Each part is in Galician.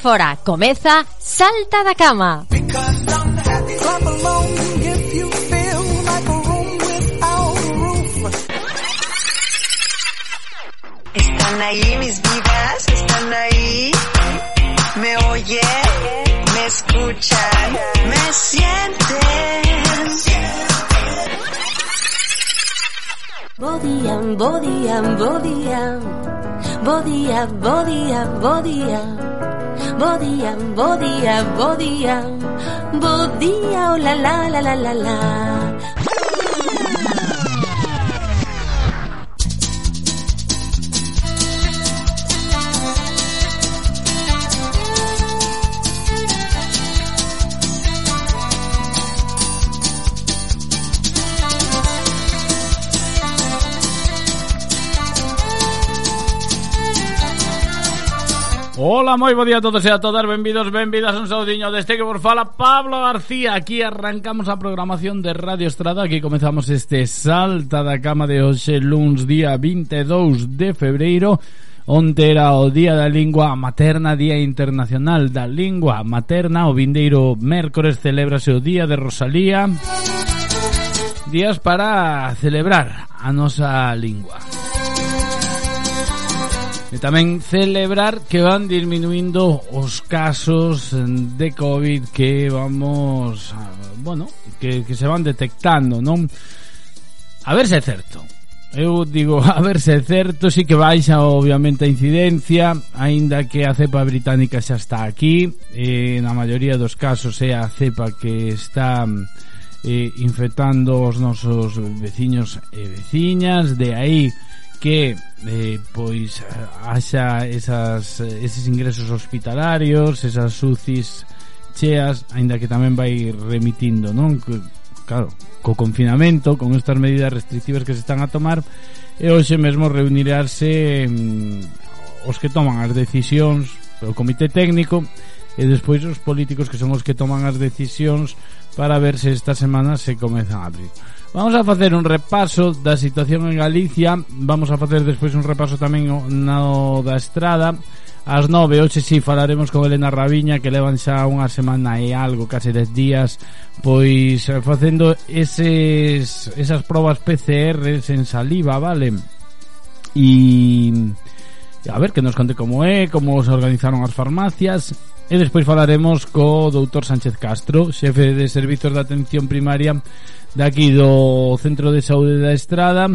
fora. Comeza Salta da Cama. Están ahí mis vidas, están ahí. Me oyen, me escuchan, me sienten. Bodían, bodían, bodían, bodía, bodía, bodía. Bodiam, bodiam, bodiam. Bodia, oh la la la la la la. Ola, moi bo día a todos e a todas, benvidos, benvidas. Un saudiño deste que vos fala Pablo García. Aquí arrancamos a programación de Radio Estrada. Aquí comezamos este Salta da Cama de hoxe luns día 22 de febreiro. Onte era o Día da Lingua Materna, Día Internacional da Lingua Materna. O vindeiro mércores celebrase o Día de Rosalía. Días para celebrar a nosa lingua. E tamén celebrar que van diminuindo os casos mm, de COVID que vamos, bueno, que, que se van detectando, non? A ver se é certo. Eu digo, a ver se é certo, sí que baixa obviamente a incidencia, aínda que a cepa británica xa está aquí, e na maioría dos casos é a cepa que está eh, infectando os nosos veciños e veciñas, de aí que eh, pois haxa esas, eses ingresos hospitalarios, esas UCIs cheas, aínda que tamén vai remitindo, non? Que, Claro, co confinamento, con estas medidas restrictivas que se están a tomar, e hoxe mesmo reunirarse mm, os que toman as decisións, o comité técnico, e despois os políticos que son os que toman as decisións para ver se esta semana se comezan a abrir. Vamos a facer un repaso da situación en Galicia. Vamos a facer despois un repaso tamén no da estrada. As nove, hoxe si sí, falaremos con Elena Rabiña Que levan xa unha semana e algo, case 10 días Pois eh, facendo eses, esas probas PCR en saliva, vale? E... A ver, que nos conte como é, como se organizaron as farmacias. E despois falaremos co doutor Sánchez Castro Xefe de Servizos de Atención Primaria de aquí do Centro de Saúde da Estrada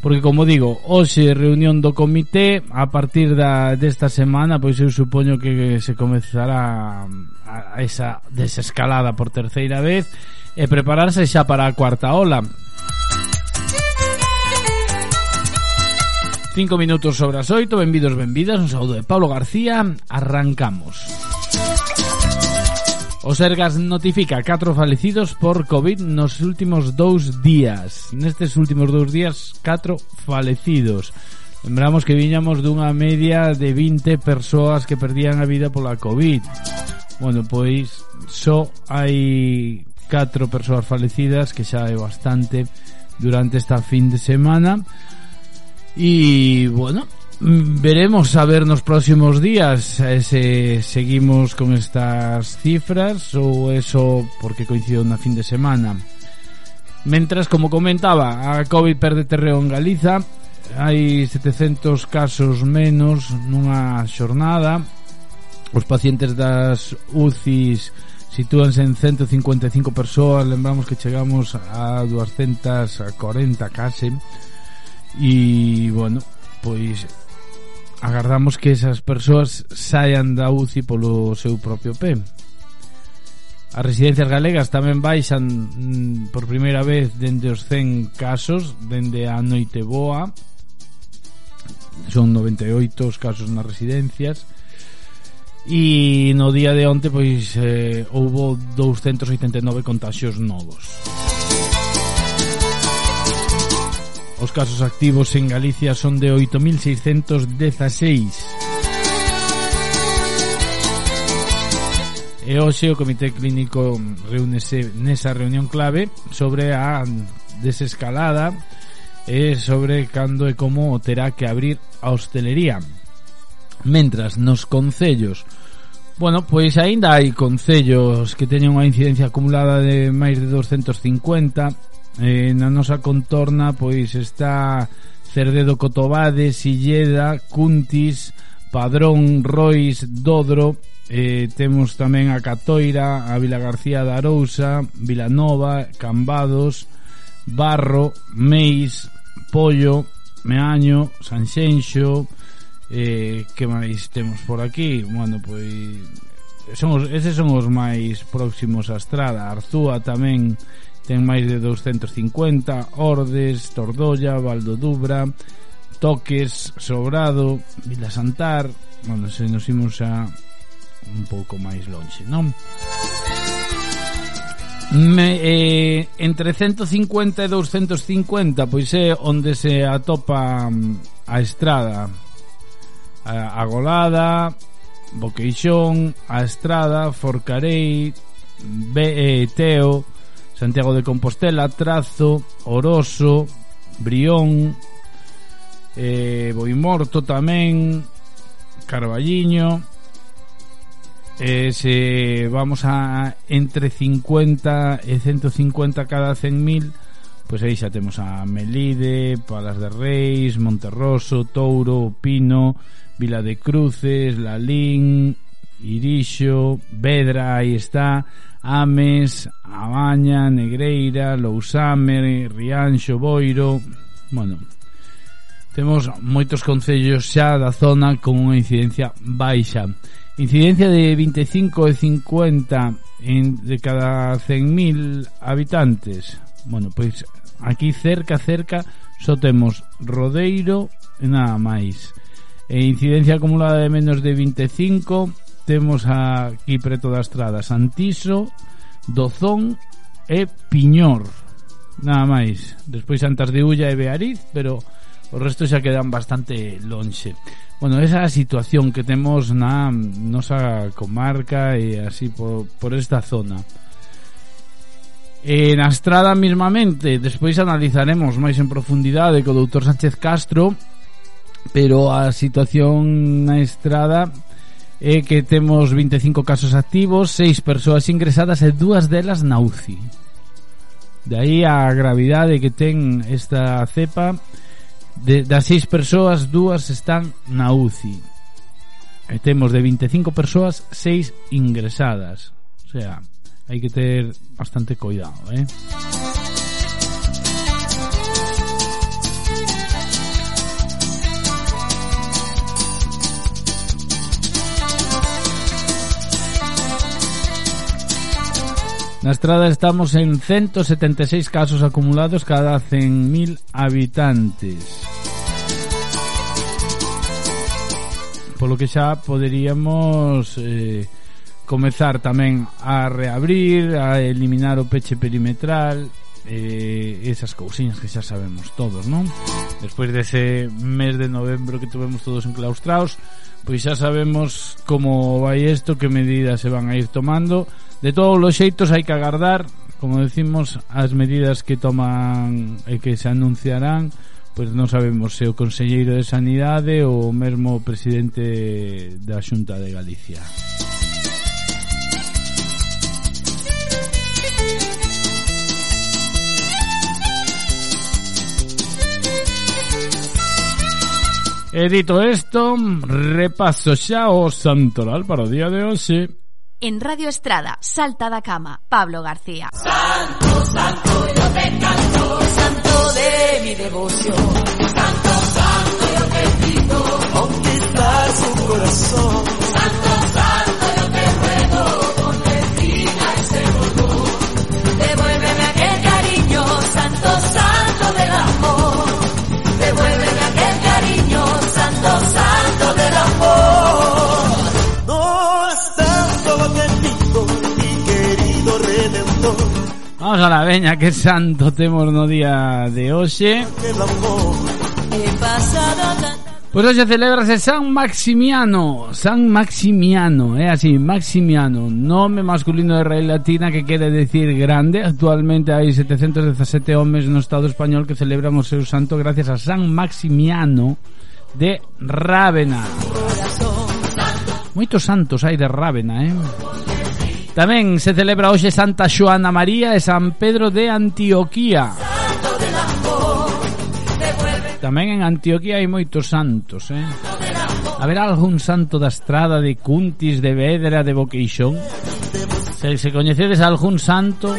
porque como digo, hoxe reunión do comité a partir da desta semana, pois eu supoño que se comezará a, a esa desescalada por terceira vez e prepararse xa para a cuarta ola. Cinco minutos sobre as oito, benvidos, benvidas, un saúdo de Pablo García, arrancamos. O Sergas notifica 4 falecidos por COVID nos últimos dous días. Nestes últimos dous días, 4 falecidos. Lembramos que viñamos dunha media de 20 persoas que perdían a vida pola COVID. Bueno, pois só hai 4 persoas falecidas, que xa é bastante durante esta fin de semana. E, bueno, Mm, veremos a ver nos próximos días eh, se seguimos con estas cifras ou eso porque coincidiu na fin de semana. Mentras, como comentaba, a COVID perde terreo en Galiza, hai 700 casos menos nunha xornada, os pacientes das UCIs sitúanse en 155 persoas, lembramos que chegamos a 240 case, e, bueno, pois Agardamos que esas persoas saian da UCI polo seu propio pé. As residencias galegas tamén baixan mm, por primeira vez dende os 100 casos dende a noite boa son 98 os casos nas residencias e no día de onte pois eh, houbo 289 contagios novos. Os casos activos en Galicia son de 8.616. E hoxe o Comité Clínico reúnese nesa reunión clave sobre a desescalada e sobre cando e como terá que abrir a hostelería. Mentras, nos concellos, bueno, pois aínda hai concellos que teñen unha incidencia acumulada de máis de 250 eh, na nosa contorna pois está Cerdedo Cotobade, Silleda, Cuntis, Padrón, Rois, Dodro, eh, temos tamén a Catoira, a Vila García da Arousa, Vilanova, Cambados, Barro, Meis, Pollo, Meaño, Sanxenxo, eh, que máis temos por aquí? Bueno, pois son os, eses son os máis próximos a Estrada, Arzúa tamén Ten máis de 250 Ordes, Tordolla, Valdodubra, Toques, Sobrado, Vila Santar, bueno, se nos imos a un pouco máis lonxe, non? Me, eh, entre 150 e 250 pois é onde se atopa mm, a estrada a, a Golada Boqueixón, a estrada Forcarei Be, eh, Teo Santiago de Compostela, Trazo, Oroso, Brión, eh, Boimorto tamén, Carballiño, eh, se vamos a entre 50 e 150 cada 100.000 pois aí xa temos a Melide, Palas de Reis, Monterroso, Touro, Pino, Vila de Cruces, Lalín, Irixo, Vedra, aí está, Ames, Abaña, Negreira, Lousame, Rianxo, Boiro... Bueno, temos moitos concellos xa da zona con unha incidencia baixa. Incidencia de 25 e 50 en, de cada 100.000 habitantes. Bueno, pois aquí cerca, cerca, só temos Rodeiro e nada máis. E incidencia acumulada de menos de 25 temos aquí preto da estrada Santiso, Dozón e Piñor. Nada máis. Despois Santas de Ulla e Beariz pero o resto xa quedan bastante lonxe. Bueno, esa situación que temos na nosa comarca e así por, por esta zona. E na estrada mismamente Despois analizaremos máis en profundidade Co doutor Sánchez Castro Pero a situación na estrada eh, que temos 25 casos activos, 6 persoas ingresadas e dúas delas na UCI. De aí a gravidade que ten esta cepa de, das 6 persoas, dúas están na UCI. E temos de 25 persoas, 6 ingresadas. O sea, hai que ter bastante cuidado, eh? Na estrada estamos en 176 casos acumulados cada 100.000 habitantes. Polo que xa poderíamos eh, comezar tamén a reabrir, a eliminar o peche perimetral, eh, esas cousiñas que xa sabemos todos, non? Despois dese mes de novembro que tuvemos todos enclaustrados, claustraos, pois xa sabemos como vai isto, que medidas se van a ir tomando. De todos os xeitos hai que agardar, como decimos, as medidas que toman e que se anunciarán, pois non sabemos se o Conselleiro de Sanidade ou mesmo o presidente da Xunta de Galicia. Música dito isto, repaso xa o santoral para o día de hoxe. En Radio Estrada, Salta da Cama, Pablo García. Santo, santo, yo te canto, santo de mi devoción. Santo, santo, yo te pido, conquistar su corazón. Vamos a la veña, que santo temos no día de hoxe. Pois hoxe celebrase San Maximiano, San Maximiano, é eh? así, Maximiano, nome masculino de Rei Latina que quere decir grande. Actualmente hai 717 homes no Estado español que celebran o seu santo gracias a San Maximiano de Rávena. Moitos santos hai de Rávena, eh? Tamén se celebra hoxe Santa Xoana María e San Pedro de Antioquía. Tamén en Antioquía hai moitos santos, eh? Haberá algún santo da estrada de Cuntis, de Vedra, de Boqueixón? Se, se coñecedes algún santo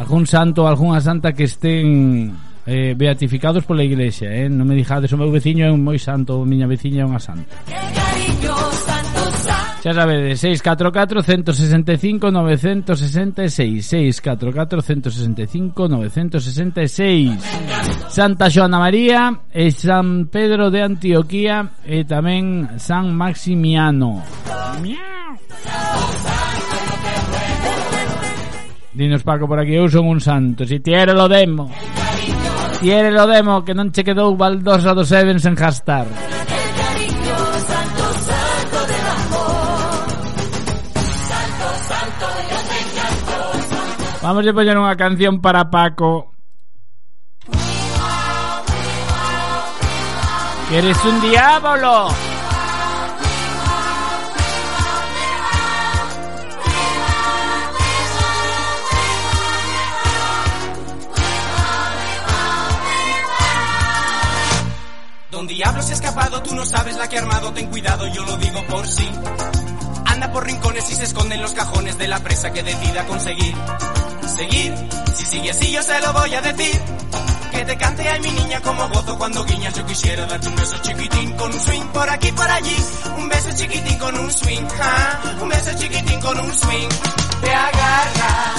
Algún santo ou algunha santa que estén eh, beatificados pola iglesia eh? Non me dijades o meu veciño é un moi santo ou miña veciña é unha santa Xa sabedes, 644 165 966 644 165 966 Santa Xoana María e San Pedro de Antioquía e tamén San Maximiano. Dinos Paco por aquí, eu son un santo. Si tiere lo demo Tiere lo demo Que non che quedou baldosa do Evans en Hastar Vamos a poñer unha canción para Paco. Que eres un diablo. Don Diablo se ha escapado, tú no sabes la que ha armado, ten cuidado, yo lo digo por sí. Por rincones y se esconde en los cajones de la presa que decida conseguir. Seguir, si sigue así yo se lo voy a decir. Que te cante a mi niña como gozo cuando guiñas. Yo quisiera darte un beso chiquitín con un swing por aquí por allí. Un beso chiquitín con un swing, un beso chiquitín con un swing. Te agarra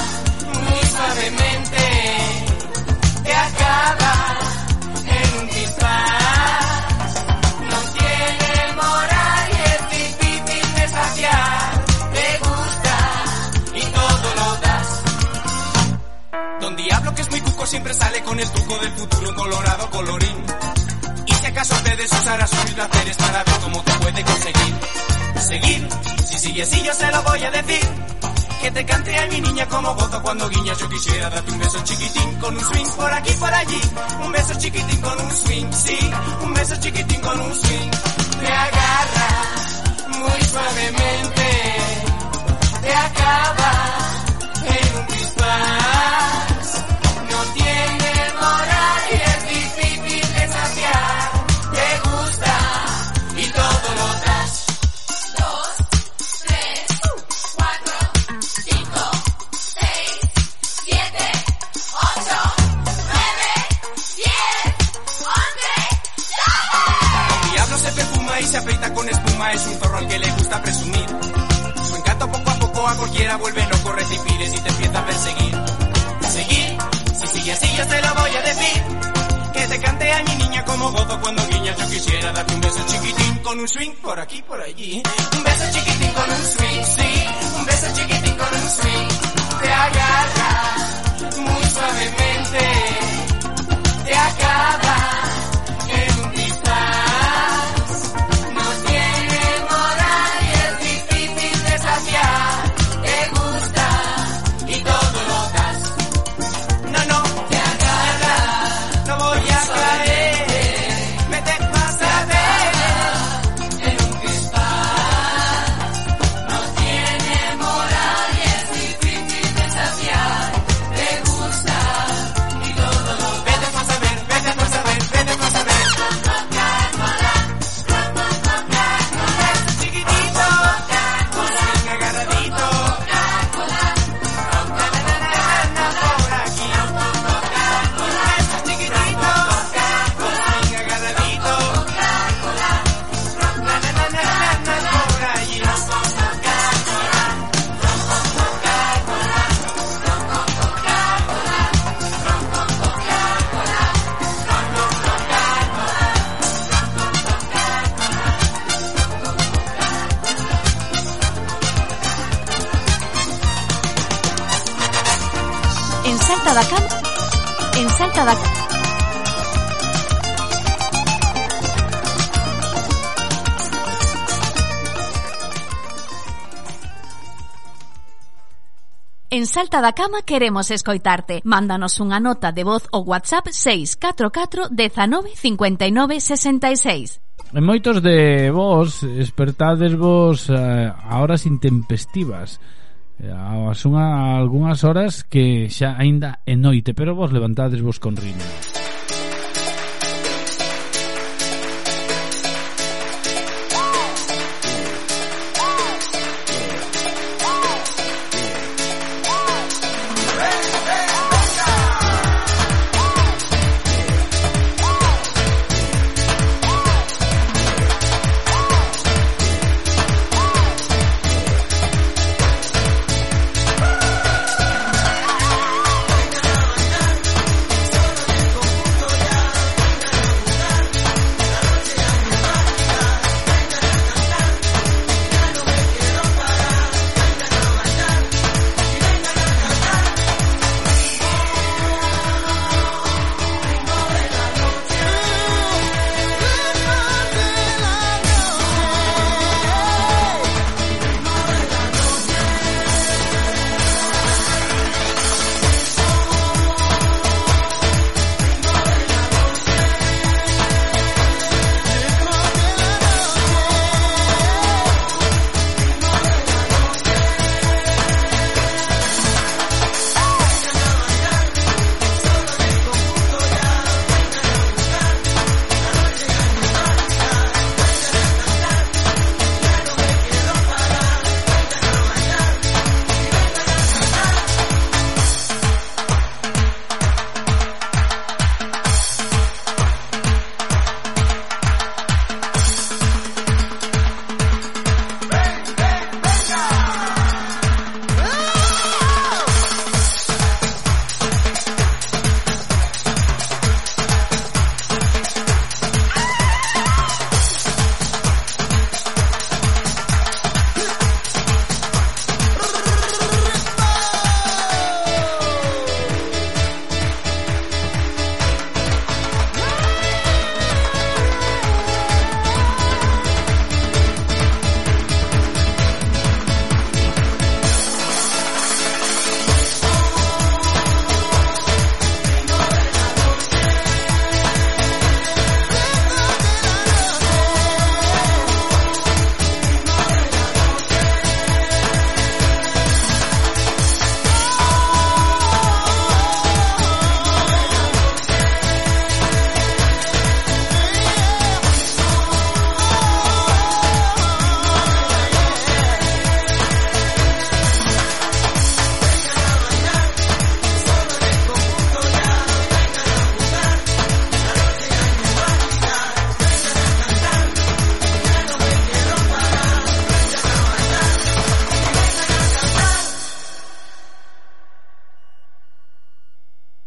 muy suavemente, te acaba en un dispar. Siempre sale con el truco del futuro colorado colorín. Y si acaso puedes usar a sus placeres para ver cómo te puede conseguir. Seguir, si sigue así yo se lo voy a decir. Que te cante a mi niña como gozo cuando guiñas. Yo quisiera darte un beso chiquitín con un swing por aquí por allí. Un beso chiquitín con un swing, sí. Un beso chiquitín con un swing. Te agarra Salta da cama queremos escoitarte. Mándanos unha nota de voz ou WhatsApp 644 19 59 66. En moitos de vos espertades vos eh, a horas intempestivas eh, as unha algunhas horas que xa aínda é noite, pero vos levantades vos con riño.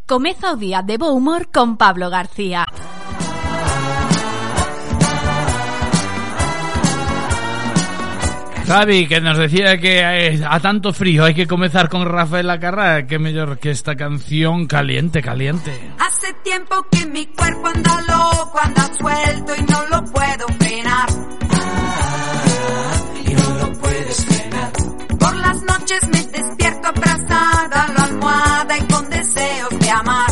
Comeza o día de bo humor con Pablo García. Javi, que nos decía que eh, a tanto frío hay que comenzar con Rafael Carrá, que mejor que esta canción caliente, caliente. Hace tiempo que mi cuerpo anda loco, anda suelto y no lo puedo frenar. De amar.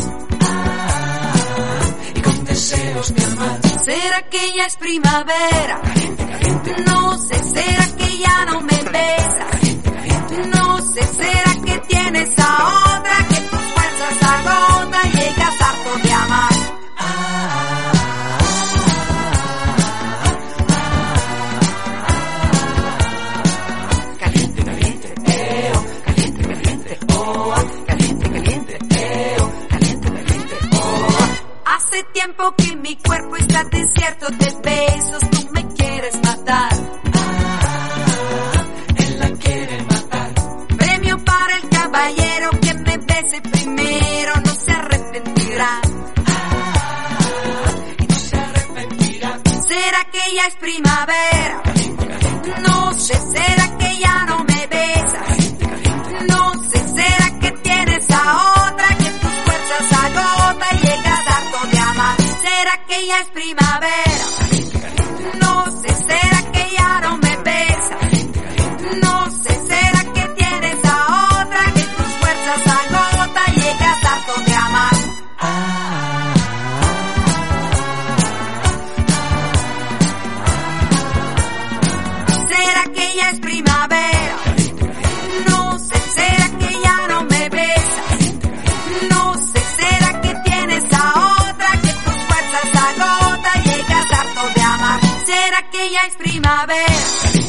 Y con deseos de amar. ¿Será que ya es primavera? No sé, ¿será que ya no me besa? No sé, ¿será que tienes a otra que tus fuerzas agotan y llegas harto de Hace tiempo que mi cuerpo está desierto de besos, tú me quieres matar. Él la quiere matar. Premio para el caballero que me bese primero, no se arrepentirá. Y no se arrepentirá. ¿Será que ya es primavera? No sé, ¿será que ya no me besas? Es primavera? una vez.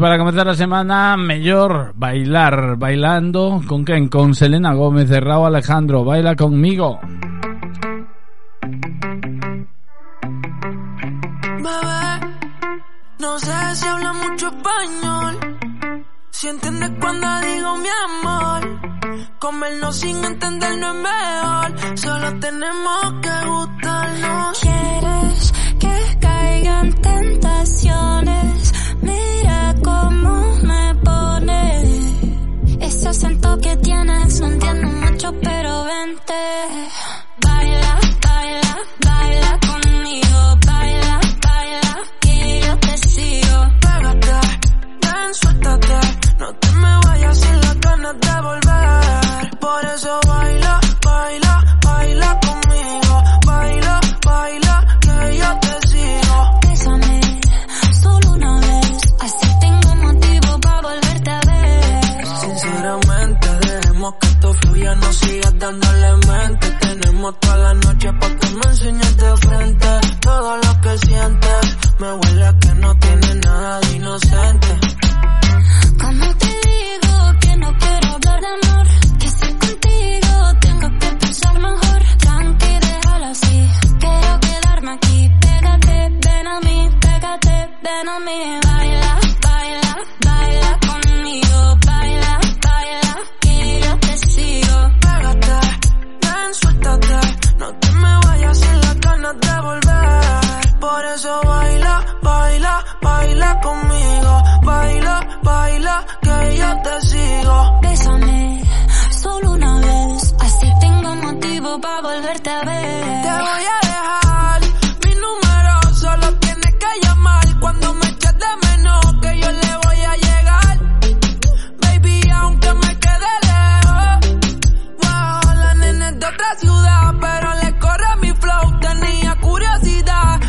Para comenzar a semana, mellor bailar bailando con quen? Con Selena Gómez de Raúl Alejandro, baila conmigo. Bebé, no sé si habla mucho español. Si entiendes cuando digo mi amor. Comernos sin entendernos es mejor. Solo tenemos que gustarnos. Quieres que caigan tentaciones. Mira cómo me pone. Ese acento que tienes, no entiendo mucho, pero vente. Baila, baila, baila conmigo. Baila, baila, que yo te sigo. Pégate, ven, suéltate. No te me vayas sin las ganas de volver. Por eso baila, baila, baila fluya, no sigas dándole mente. Tenemos toda la noche para que me enseñes de frente. Todo lo que sientes, me huele a que no tiene nada de inocente. Como te digo que no quiero hablar de amor, que si contigo tengo que pensar mejor. Tranqui, déjalo así, quiero quedarme aquí. Pégate, ven a mí, pégate, ven a mí. Baila, ganas de volver. Por eso baila, baila, baila conmigo. Baila, baila, que yo te sigo. Bésame, solo una vez, así tengo motivo para volverte a ver. Te voy a dejar mi número, solo tienes que llamar cuando me eches de menos que yo le voy a llegar. Baby, aunque me quede lejos, wow, la nena de otra ciudad, pero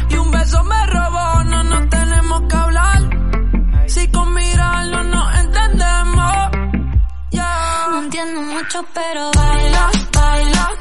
y un beso me robó, no nos tenemos que hablar. Si con mirarlo nos entendemos, yeah. No entiendo mucho, pero baila, baila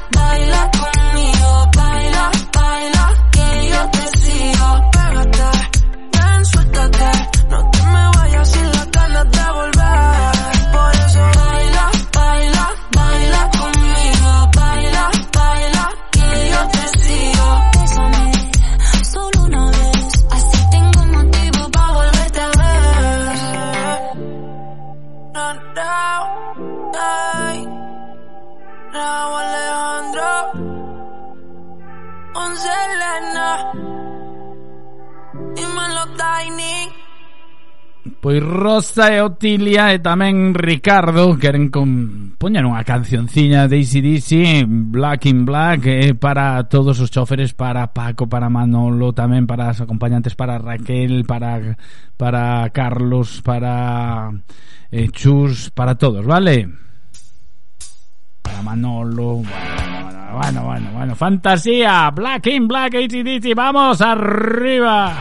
Pois Rosa e Otilia e tamén Ricardo queren compoñer unha cancionciña de ACDC Black in Black eh, para todos os choferes para Paco, para Manolo tamén para as acompañantes para Raquel para, para Carlos para eh, Chus para todos, vale? para Manolo bueno, bueno, bueno, bueno fantasía Black in Black ACDC vamos arriba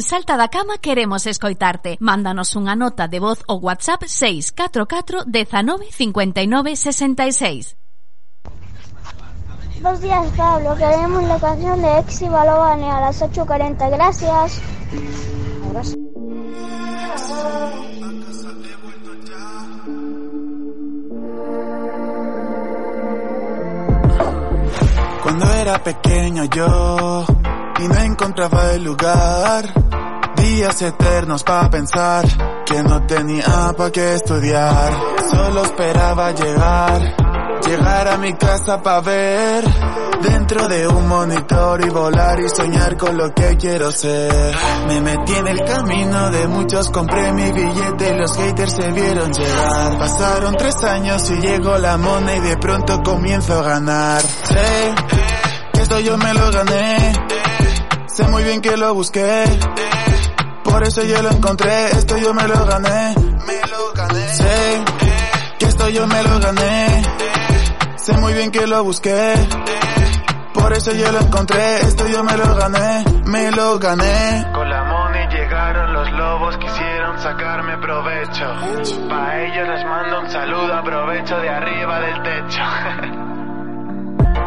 En Salta da Cama queremos escoitarte. Mándanos unha nota de voz ou WhatsApp 644 19 59 66. Buenos días, Pablo. Queremos la canción de Exi Balobane a las 8.40. Gracias. Cuando era pequeño yo y no encontraba el lugar, días eternos para pensar que no tenía pa' qué estudiar, solo esperaba llegar, llegar a mi casa pa' ver dentro de un monitor y volar y soñar con lo que quiero ser. Me metí en el camino de muchos, compré mi billete y los haters se vieron llegar. Pasaron tres años y llegó la mona y de pronto comienzo a ganar. Sé que esto yo me lo gané, sé muy bien que lo busqué. Por eso yo lo encontré, esto yo me lo gané, me lo gané. Sé que esto yo me lo gané, sé muy bien que lo busqué. Por eso yo lo encontré, esto yo me lo gané, me lo gané. Con la money llegaron los lobos, quisieron sacarme provecho. Pa' ellos les mando un saludo, aprovecho de arriba del techo.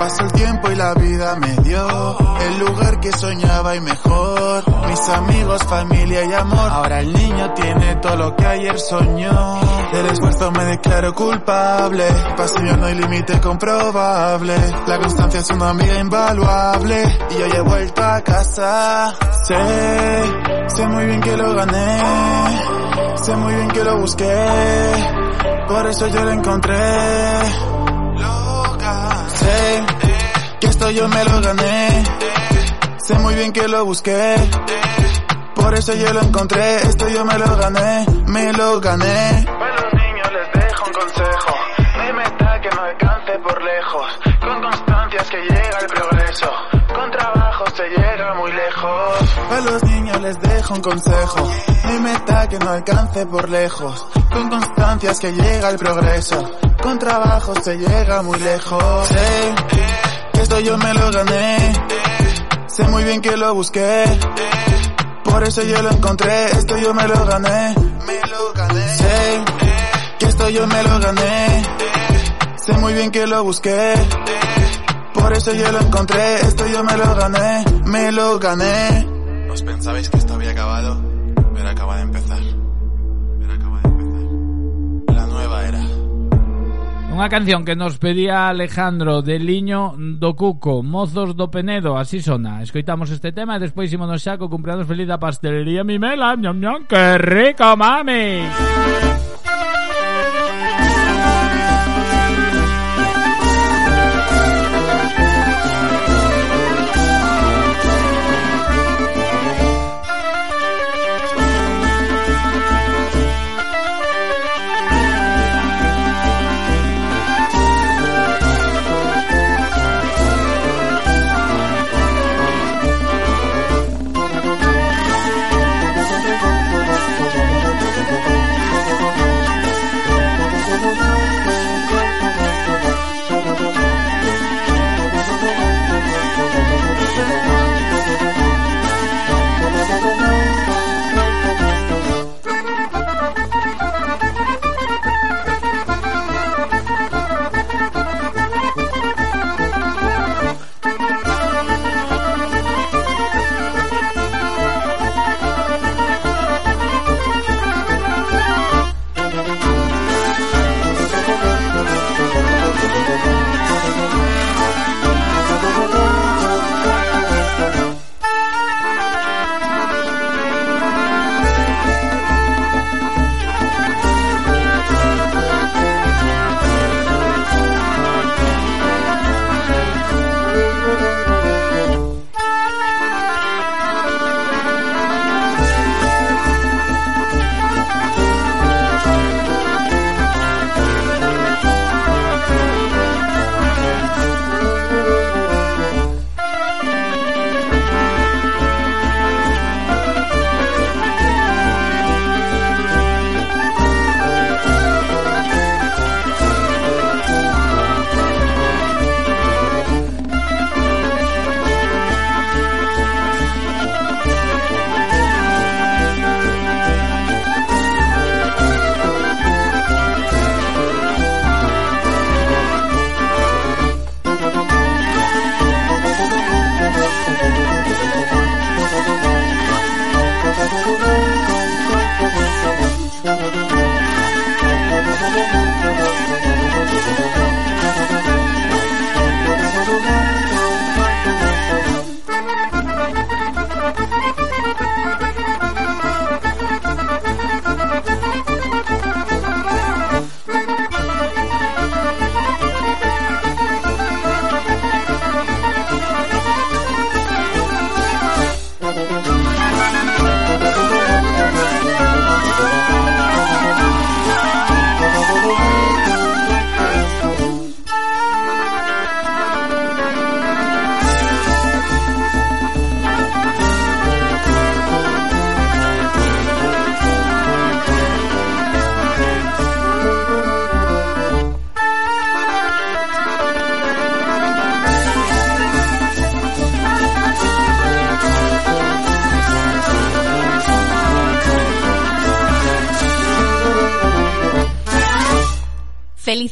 Pasó el tiempo y la vida me dio el lugar que soñaba y mejor. Mis amigos, familia y amor. Ahora el niño tiene todo lo que ayer soñó. Del esfuerzo me declaro culpable. Paso yo no hay límite comprobable. La constancia es una amiga invaluable. Y hoy he vuelto a casa. Sé, sé muy bien que lo gané. Sé muy bien que lo busqué. Por eso yo lo encontré. Sé que esto yo me lo gané. Sé muy bien que lo busqué. Por eso yo lo encontré. Esto yo me lo gané. Me lo gané. A los niños les dejo un consejo. No meta que no alcance por lejos. Con constancia es que llega el progreso. Con trabajo se llega muy lejos. A los niños les dejo un consejo. Mi meta que no alcance por lejos. Con constancias que llega el progreso. Con trabajo se llega muy lejos. Sé que esto yo me lo gané. Sé muy bien que lo busqué. Por eso yo lo encontré. Esto yo me lo gané. Me lo gané. Sé que esto yo me lo gané. Sé muy bien que lo busqué. Por eso yo lo encontré. Esto yo me lo gané. Me lo gané. ¿Os pensabais que esto había acabado? Pero acaba de empezar. Pero acaba de empezar. La nueva era. Unha canción que nos pedía Alejandro de Liño do Cuco, Mozos do Penedo, así sona. Escoitamos este tema e despois ímonos xa co cumpleanos feliz da pastelería Mimela. Ñam, ñam, que rico, mami!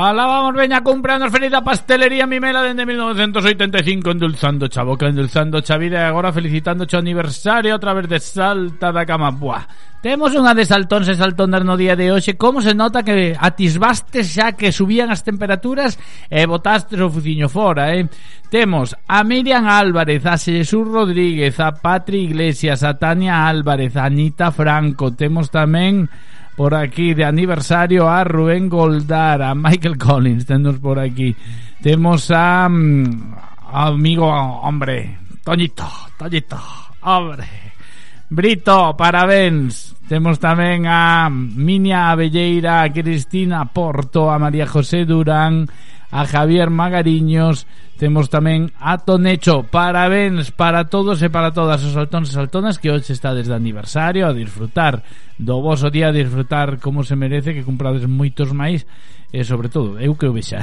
Alá vamos, veña, comprando feliz a pastelería Mimela dende 1985 endulzando cha boca, endulzando cha vida e agora felicitando cho aniversario a través de Salta da Cama. Buah, temos unha de saltóns e saltóndar no día de hoxe. Como se nota que atisbaste xa que subían as temperaturas e botaste o fuciño fora, eh? Temos a Miriam Álvarez, a Jesús Rodríguez, a Patri Iglesias, a Tania Álvarez, a Anita Franco. Temos tamén por aquí de aniversario a Rubén Goldar, a Michael Collins, tenemos por aquí. Tenemos a, mm, amigo, hombre, Toñito, Toñito, hombre. Brito, parabéns. Temos tamén a Minia Abelleira, a Cristina Porto, a María José Durán, a Javier Magariños, temos tamén a Tonecho. Parabéns para todos e para todas os saltóns e saltonas que hoxe está desde aniversario a disfrutar do vosso día, a disfrutar como se merece, que comprades moitos máis e sobre todo, eu que o vexa.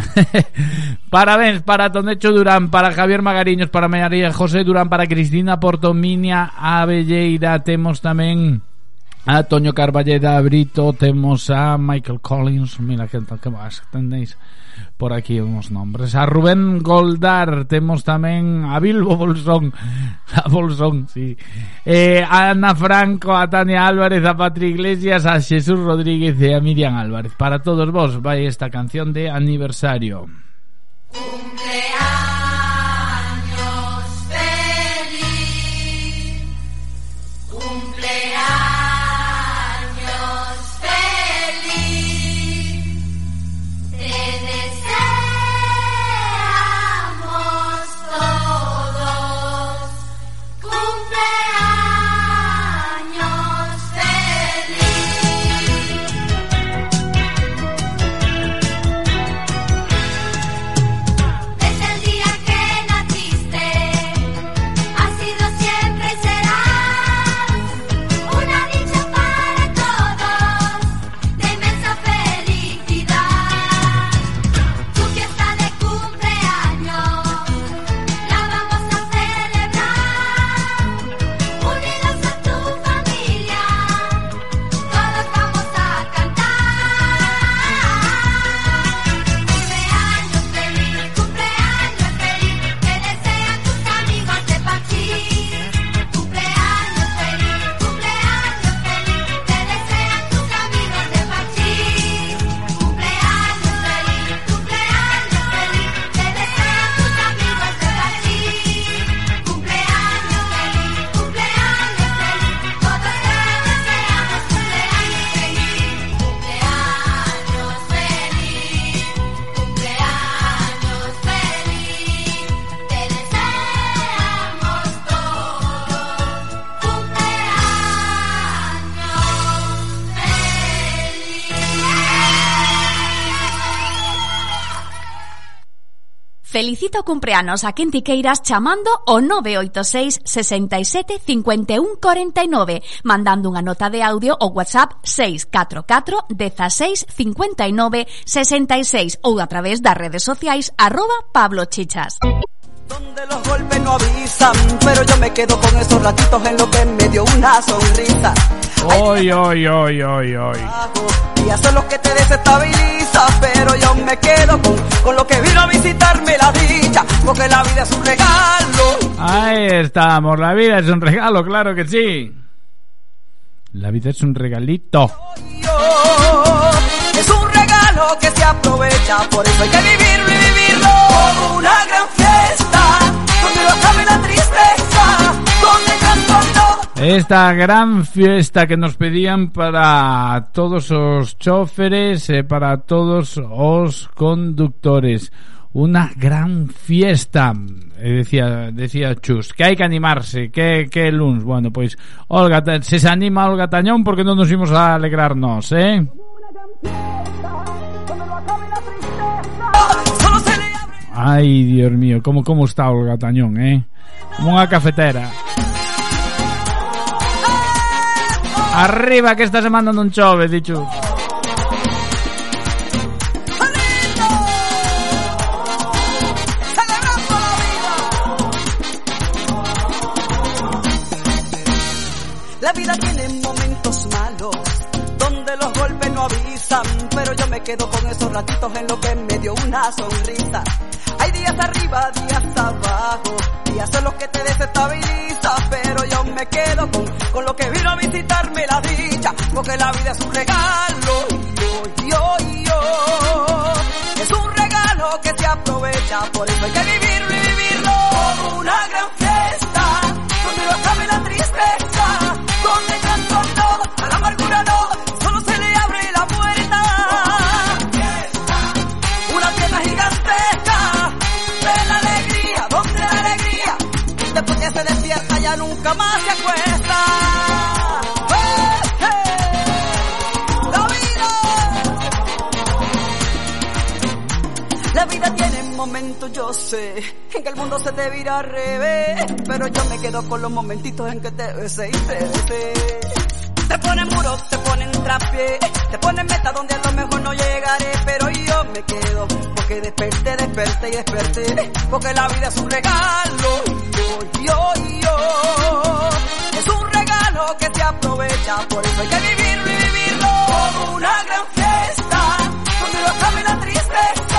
Parabéns para Tonecho Durán, para Javier Magariños, para María José Durán, para Cristina Portominia Avelleira. Temos tamén a Toño Carballeda, Brito, temos a Michael Collins, mira que, que máis tendéis por aquí uns nombres. A Rubén Goldar, temos tamén a Bilbo Bolsón, a Bolsón, sí. Eh, a Ana Franco, a Tania Álvarez, a Patri Iglesias, a Jesús Rodríguez e a Miriam Álvarez. Para todos vos vai esta canción de aniversario. Cumpleaños. Felicito o cumpleanos a quen ti queiras chamando o 986 67 51 49 mandando unha nota de audio o WhatsApp 644 16 59 66 ou a través das redes sociais arroba Pablo Chichas. Los golpes no avisan, pero yo me quedo con esos ratitos en lo que me dio una sonrisa. Hoy, hoy, hoy, hoy, hoy. Y eso es lo que te desestabiliza, pero yo me quedo con, con lo que vino a visitarme la dicha, porque la vida es un regalo. Ahí estamos, la vida es un regalo, claro que sí. La vida es un regalito. Es un regalo que se aprovecha, por eso hay que vivirlo y vivirlo como una gran fiesta, donde no cabe la tristeza, donde. Esta gran fiesta que nos pedían para todos os choferes e eh, para todos os conductores. Una gran fiesta, eh, decía, decía Chus, que hai que animarse, que, que luns. Bueno, pois, pues, Olga, se se anima Olga Tañón porque non nos imos a alegrarnos, eh? Ai, Dios mío, como, como está Olga Tañón, eh? Como unha cafetera. Arriba que esta semana non chove, dicho. La vida tiene momentos malos, donde los golpes no avisan, pero yo me quedo con esos ratitos en lo que me dio una sonrisa. Hay días arriba, días abajo, días son los que te desestabilizan, pero yo me quedo con, con lo que vino a visitarme la dicha, porque la vida es un regalo, yo, yo, yo, es un regalo que se aprovecha, por eso hay que vivirlo y vivirlo. Como una gran fiesta, donde no la tristeza, nunca más se acuesta. La vida La vida tiene momentos, yo sé, en que el mundo se te vira al revés, pero yo me quedo con los momentitos en que te besé y te besé. Te ponen muro, te ponen trapié, te ponen meta donde a lo mejor no llegaré, pero me quedo, porque desperté, desperté y desperté, porque la vida es un regalo, yo, yo, yo, es un regalo que se aprovecha, por eso hay que vivirlo y vivirlo como una gran fiesta, donde no acabe la tristeza,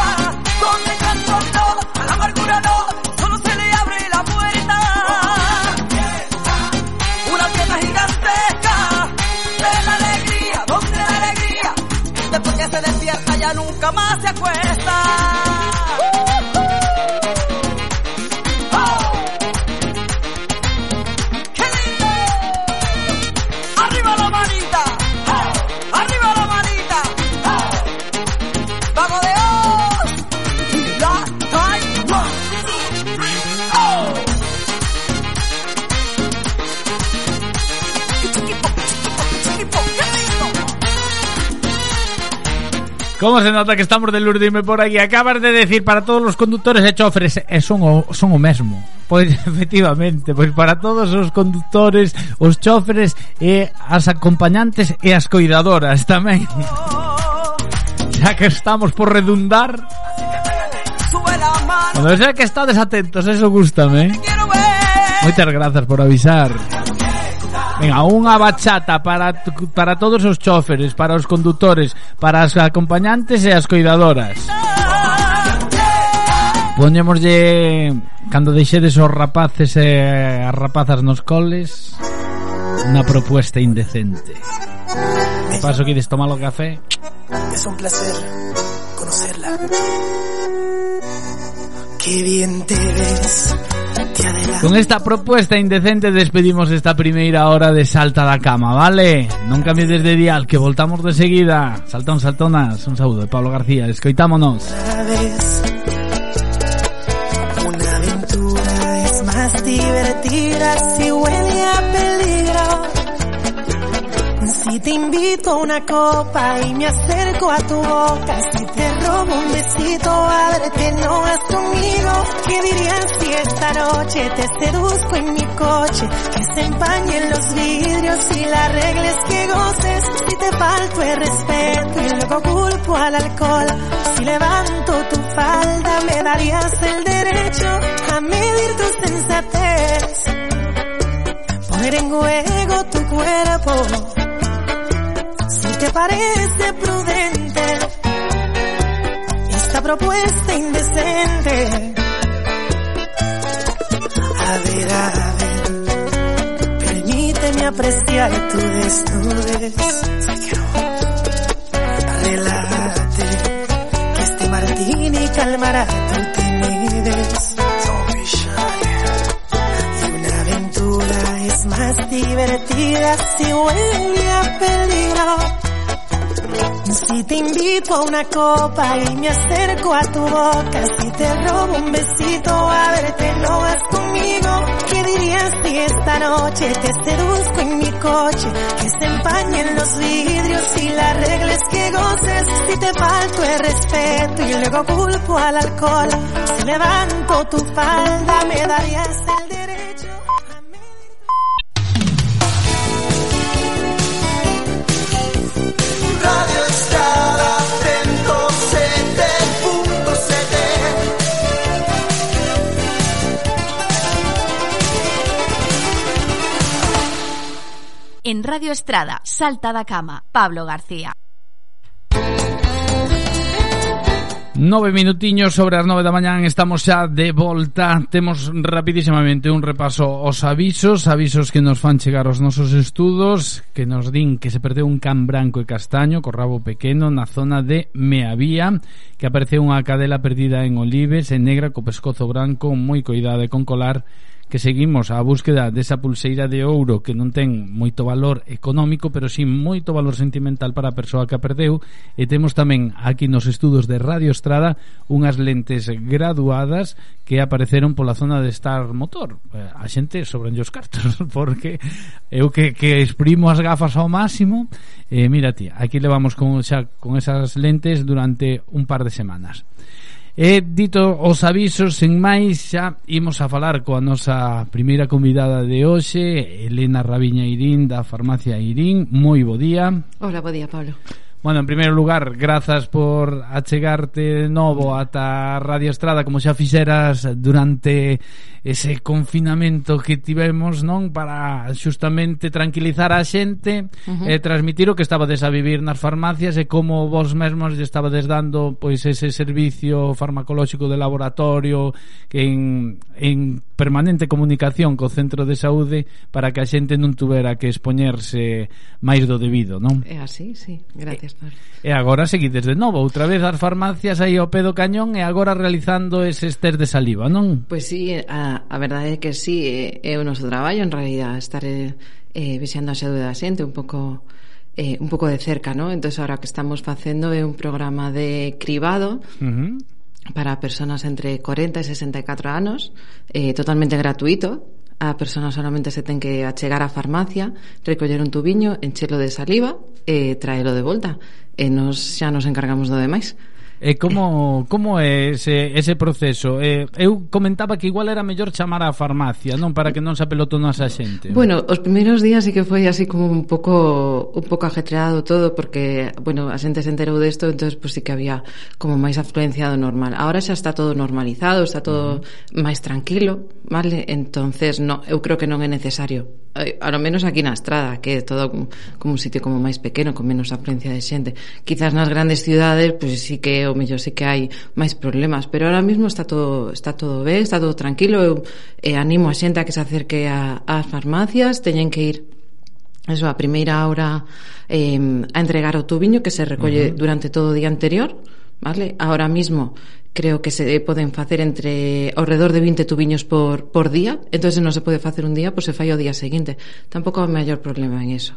¿Cómo se nota que estamos de Lurdime por aquí? Acabas de decir para todos los conductores e chofres eh, son o, son o mesmo. Pois efectivamente, pois para todos os conductores, os chofres e as acompañantes e as coidadoras tamén. Xa que estamos por redundar. Bueno, xa que estades atentos, eso gustame. Moitas grazas por avisar. Venga, unha bachata para, para todos os choferes, para os conductores, para as acompañantes e as cuidadoras. Poñémoslle cando deixedes os rapaces e as rapazas nos coles unha propuesta indecente. De paso que ides tomar o café. Es un placer conocerla. Qué bien te ves. Con esta propuesta indecente despedimos esta primeira hora de Salta da Cama, vale? Non cambies de dial, que voltamos de seguida. Saltón, saltonas, un saúdo de Pablo García, escoitámonos. Vez. Una aventura es más divertida Te invito a una copa y me acerco a tu boca, si te robo un besito, ábrete, no vas conmigo. ¿Qué dirías si esta noche te seduzco en mi coche? Que se empañen los vidrios y la regla es que goces. Si te falto el respeto y luego culpo al alcohol. Si levanto tu falda, me darías el derecho a medir tu sensatez. Poner en juego tu cuerpo. Te parece prudente esta propuesta indecente. A ver, a ver, permíteme apreciar tu desnudez. Relájate, que este martini calmará tu timidez. Y una aventura es más divertida si huele a peligro. Te a una copa y me acerco a tu boca, si te robo un besito, a verte no vas conmigo. ¿Qué dirías si esta noche te seduzco en mi coche? Que se empañen los vidrios y la regla es que goces. Si te falto el respeto y luego culpo al alcohol, si levanto tu falda me darías el en Radio Estrada, Salta da Cama, Pablo García. Nove minutiños sobre as nove da mañán estamos xa de volta Temos rapidísimamente un repaso aos avisos Avisos que nos fan chegar aos nosos estudos Que nos din que se perdeu un can branco e castaño Co rabo pequeno na zona de Meavía Que apareceu unha cadela perdida en Olives En negra co pescozo branco Moi coidade con colar que seguimos á búsqueda desa pulseira de ouro que non ten moito valor económico, pero sí moito valor sentimental para a persoa que a perdeu, e temos tamén aquí nos estudos de Radio Estrada unhas lentes graduadas que apareceron pola zona de Star Motor. Eh, a xente sobran os cartos, porque eu que, que exprimo as gafas ao máximo, eh, mira ti, aquí levamos con, xa, con esas lentes durante un par de semanas. E dito os avisos, sen máis, xa imos a falar coa nosa primeira convidada de hoxe, Elena Rabiña Irín, da Farmacia Irín. Moi bo día. Hola, bo día, Pablo. Bueno, en primeiro lugar, grazas por achegarte de novo ata Radio Estrada como xa fixeras durante ese confinamento que tivemos, non? Para xustamente tranquilizar a xente uh eh, -huh. e transmitir o que estabades a vivir nas farmacias e como vos mesmos lle estabades dando pois ese servicio farmacolóxico de laboratorio que en, en permanente comunicación co centro de saúde para que a xente non tuvera que expoñerse máis do debido, non? É así, sí. Gracias, Mario. E agora seguides de novo, outra vez as farmacias aí ao pé do cañón e agora realizando eses test de saliva, non? Pois pues sí, a, a verdade é que sí, é, é o noso traballo en realidad estar eh, eh vexando a saúde da xente un pouco eh, un pouco de cerca, ¿no? Entonces ahora que estamos facendo é un programa de cribado uh -huh para personas entre 40 e 64 anos, eh, totalmente gratuito, a persona solamente se ten que achegar á farmacia, recoller un tubiño, enchelo de saliva eh, e traelo de volta. E eh, nos xa nos encargamos do demais. E como como é ese, ese proceso? Eh, eu comentaba que igual era mellor chamar á farmacia, non para que non se apelotonase a xente. Bueno, os primeiros días sí que foi así como un pouco un pouco ajetreado todo porque, bueno, a xente se enterou desto, entonces pues, sí que había como máis afluencia do normal. Ahora xa está todo normalizado, está todo uh -huh. máis tranquilo, vale? Entonces, no, eu creo que non é necesario a lo menos aquí na estrada, que é todo como un sitio como máis pequeno, con menos afluencia de xente. Quizás nas grandes ciudades, pois pues, sí que o mellor sí que hai máis problemas, pero ahora mismo está todo está todo ben, está todo tranquilo, eu eh, animo a xente a que se acerque a, ás farmacias, teñen que ir Eso, a primeira hora eh, a entregar o tubiño que se recolle uh -huh. durante todo o día anterior, vale? Ahora mismo creo que se poden facer entre alrededor de 20 tubiños por, por día, entonces non se pode facer un día, pois pues se fai o día seguinte. Tampouco hai maior problema en eso.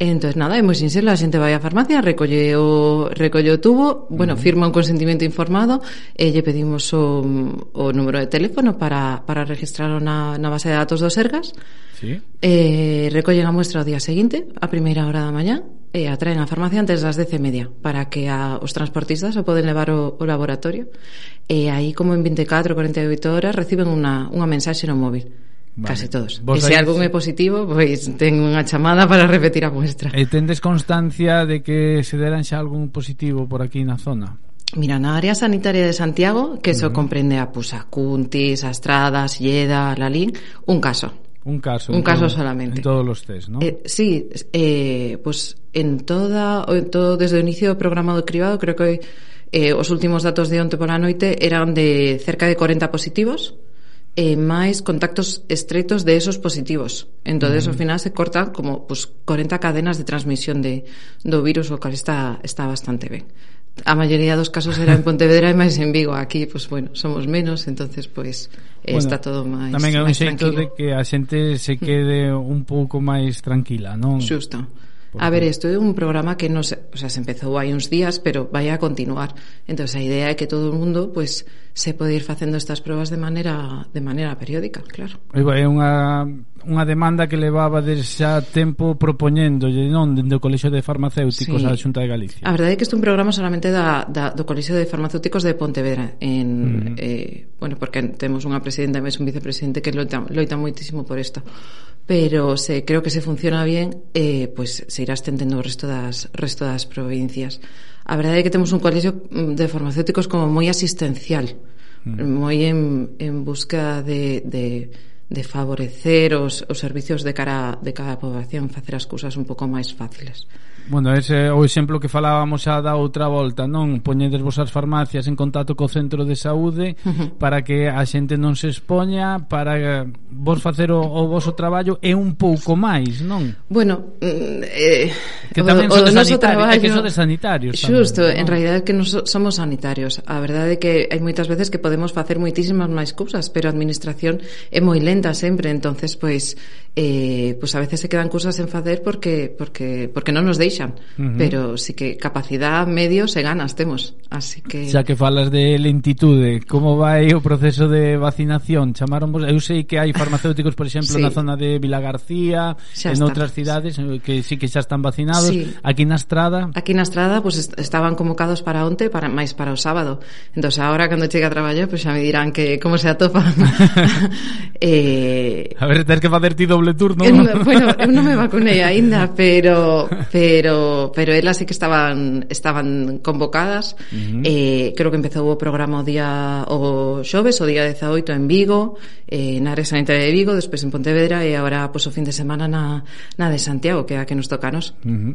Entón, nada, é moi sinxelo, a xente vai á farmacia, recolle o, recolle o tubo, bueno, uh -huh. firma un consentimento informado e lle pedimos o, o número de teléfono para, para registrarlo na, na base de datos do Sergas. Sí. E recollen a muestra o día seguinte, a primeira hora da mañá, e a traen á farmacia antes das 10 e media para que a, os transportistas o poden levar o, o laboratorio. E aí, como en 24, 48 horas, reciben unha, unha mensaxe no móvil Vale. Case todos. Vos e se dais... algún é positivo, pois ten unha chamada para repetir a muestra. E eh, tendes constancia de que se deran xa algún positivo por aquí na zona? Mira, na área sanitaria de Santiago, que eso uh -huh. comprende a Pusacuntis, a Estrada, a Silleda, a Lalín, un caso. Un caso. Un caso todo, solamente. En todos los test, ¿no? Eh, sí, eh, pues en toda, en todo, desde o inicio do programa do cribado, creo que eh, os últimos datos de onte pola noite eran de cerca de 40 positivos. Uh e máis contactos estreitos de esos positivos. Entón, mm. ao final se corta como pues, 40 cadenas de transmisión de, do virus, o cual está, está bastante ben. A maioría dos casos era en Pontevedra e máis en Vigo. Aquí, pues, bueno, somos menos, entonces pois pues, eh, bueno, está todo máis Tamén é un xeito de que a xente se mm. quede un pouco máis tranquila, non? Xusto. Porque... A ver, isto é un programa que nos, o sea, se empezou hai uns días, pero vai a continuar. Entón, a idea é que todo o mundo pues, se pode ir facendo estas probas de maneira de maneira periódica, claro. É unha, unha demanda que levaba de xa tempo propoñendo non dende o Colexio de Farmacéuticos sí. á Xunta de Galicia. A verdade é que este é un programa solamente da, da, do Colexio de Farmacéuticos de Pontevedra en, mm. eh, bueno, porque temos unha presidenta e máis un vicepresidente que loita, loita moitísimo por isto pero se creo que se funciona bien, eh, pois pues, se irá estendendo o resto das, resto das provincias. A verdade é que temos un colexio mm, de farmacéuticos como moi asistencial, mm. moi en, en busca de, de, de favorecer os, os servicios de cara, de cada á poboación, facer as cousas un pouco máis fáciles. Bueno, ese é o exemplo que falábamos xa da outra volta, non? Poñedes vos as farmacias en contacto co centro de saúde para que a xente non se expoña, para eh, vos facer o, o voso traballo é un pouco máis, non? Bueno, mm, eh, que tamén o, o noso traballo... É que sodes sanitarios. Xusto, tamén, en realidad é que nos somos sanitarios. A verdade é que hai moitas veces que podemos facer moitísimas máis cousas, pero a administración é moi lenta sempre, entonces pois pues, eh, pois pues a veces se quedan cousas en facer porque porque porque non nos deixan, uh -huh. pero sí que capacidade, medios e ganas temos, así que Xa que falas de lentitude, como vai o proceso de vacinación? Chamaron vos, eu sei que hai farmacéuticos, por exemplo, sí. na zona de Vila García, xa en están. outras cidades eh, que sí que xa están vacinados. Sí. Aquí na Estrada, aquí na Estrada pues, pues, estaban convocados para onte, para máis para o sábado. Entón agora cando chegue a traballar, pois pues, xa me dirán que como se atopa. eh... A ver, tens que facer ti doble doble turno. Eu, bueno, eu non me vacunei aínda, pero pero pero elas sí que estaban estaban convocadas. Uh -huh. Eh, creo que empezou o programa o día o xoves, o día 18 en Vigo, eh na área sanitaria de Vigo, despois en Pontevedra e agora pois o fin de semana na na de Santiago, que é a que nos tocanos. Uh -huh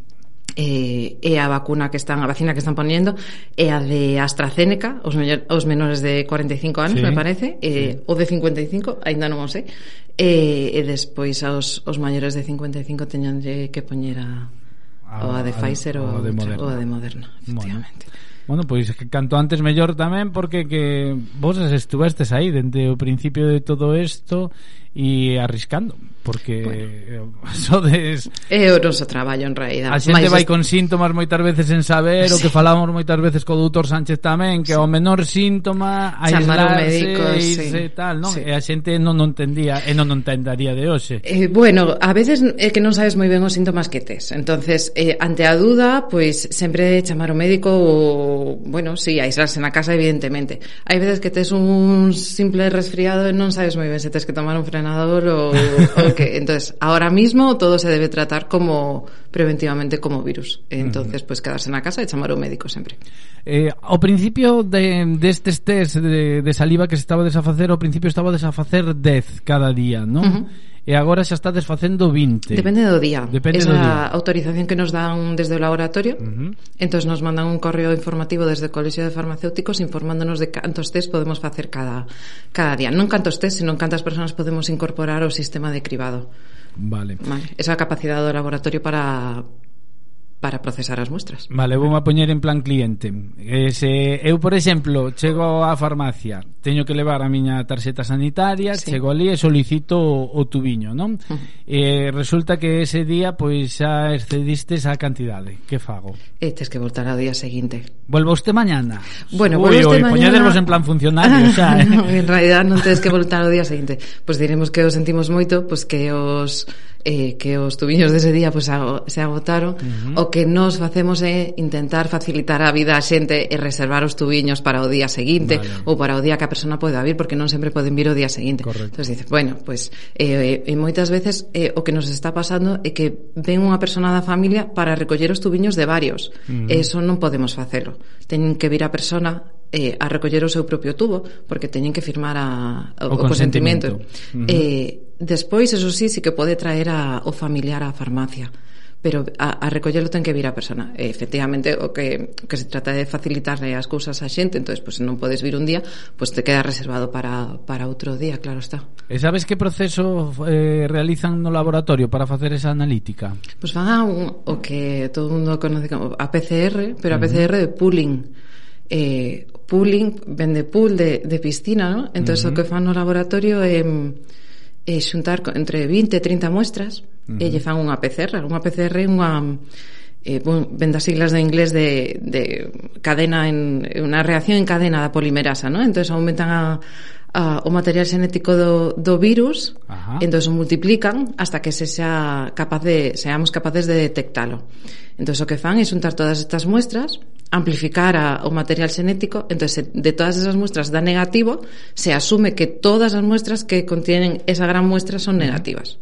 eh, e a vacuna que están a vacina que están poniendo é a de AstraZeneca os, mellor, os menores de 45 anos, sí, me parece eh, sí. ou de 55, aínda non o sei E, e despois aos, aos maiores de 55 teñanlle que poñer a, a, o a de Pfizer ou a, de Moderna. o a de Moderna, efectivamente. Bueno. Bueno, pois que canto antes mellor tamén porque que vos estuvestes aí dende o principio de todo isto e arriscando porque bueno, eh, sodes é o noso traballo en realidad. A xente Mais vai con síntomas moitas veces sen saber sí. o que falamos moitas veces co doutor Sánchez tamén que sí. o menor síntoma aislarse, médico, irse, sí. tal, non? Sí. E a xente non non entendía e non non entendaría de hoxe. Eh, bueno, a veces é que non sabes moi ben os síntomas que tes. Entonces, eh, ante a duda, pois pues, sempre chamar o médico ou bueno, si, sí, aislarse na casa, evidentemente. Hai veces que tes un simple resfriado e non sabes moi ben se tes que tomar un frenador ou, ou que. Entonces, ahora mismo todo se debe tratar como preventivamente como virus. Entonces, pues quedarse na casa e chamar o médico sempre. Eh, ao principio de destes de test de, de saliva que se estaba a desfacer, ao principio estaba a desfacer 10 cada día, ¿no? Uh -huh e agora xa está desfacendo 20. Depende do día. Depende Esa do día. autorización que nos dan desde o laboratorio. Uh -huh. Entón nos mandan un correo informativo desde o Colexio de Farmacéuticos informándonos de cantos test podemos facer cada cada día. Non cantos test, senón cantas persoas podemos incorporar ao sistema de cribado. Vale. vale. Esa capacidade do laboratorio para para procesar as muestras. Vale, vou a poñer en plan cliente. Eh, se eu, por exemplo, chego á farmacia, teño que levar a miña tarxeta sanitaria, sí. chego ali e solicito o, o tubiño, non? E resulta que ese día pois xa excediste esa cantidade. Que fago? E tes que voltar ao día seguinte. Volvo usted mañana. Bueno, uy, volvo usted mañana. Poñedervos en plan funcionario, xa, eh? no, en realidad non tedes que voltar ao día seguinte. Pois pues diremos que o sentimos moito, pois pues que os eh, que os tubiños dese día pues, ago, se agotaron uh -huh. o que nos facemos é intentar facilitar a vida a xente e reservar os tubiños para o día seguinte vale. ou para o día que a persona poida vir porque non sempre poden vir o día seguinte. Correcto. Entonces dice, bueno, pues eh, eh, moitas veces eh, o que nos está pasando é que ven unha persona da familia para recoller os tubiños de varios. Mm. Eso non podemos facelo. Teñen que vir a persona eh, a recoller o seu propio tubo porque teñen que firmar a, o, o consentimento. Uh -huh. eh, despois, eso sí, sí que pode traer a, o familiar á farmacia pero a, a recollelo ten que vir a persona. E, efectivamente, o que, o que se trata de facilitarle as cousas á xente, entonces pois pues, non podes vir un día, pois pues, te queda reservado para, para outro día, claro está. E sabes que proceso eh, realizan no laboratorio para facer esa analítica? Pois pues van a un, o que todo mundo conoce como a PCR, pero a PCR uh -huh. de pooling. Eh, pooling, vende pool de, de piscina, ¿no? Entonces uh -huh. o que fan no laboratorio é... Eh, e xuntar entre 20 e 30 muestras uh -huh. e lle fan unha PCR, unha PCR é unha eh, bon, ben das siglas de inglés de, de cadena en unha reacción en cadena da polimerasa, ¿no? Entón aumentan a, a, o material xenético do, do virus, Ajá. entón o multiplican hasta que se sea capaz de, seamos capaces de detectalo. Entón o que fan é xuntar todas estas muestras amplificar a, o material xenético entonces de todas esas muestras da negativo se asume que todas as muestras que contienen esa gran muestra son negativas.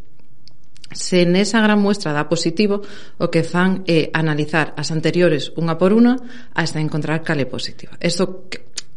Se nesa gran muestra dá positivo o que fan é analizar as anteriores unha por unha hasta encontrar cale positiva. Isto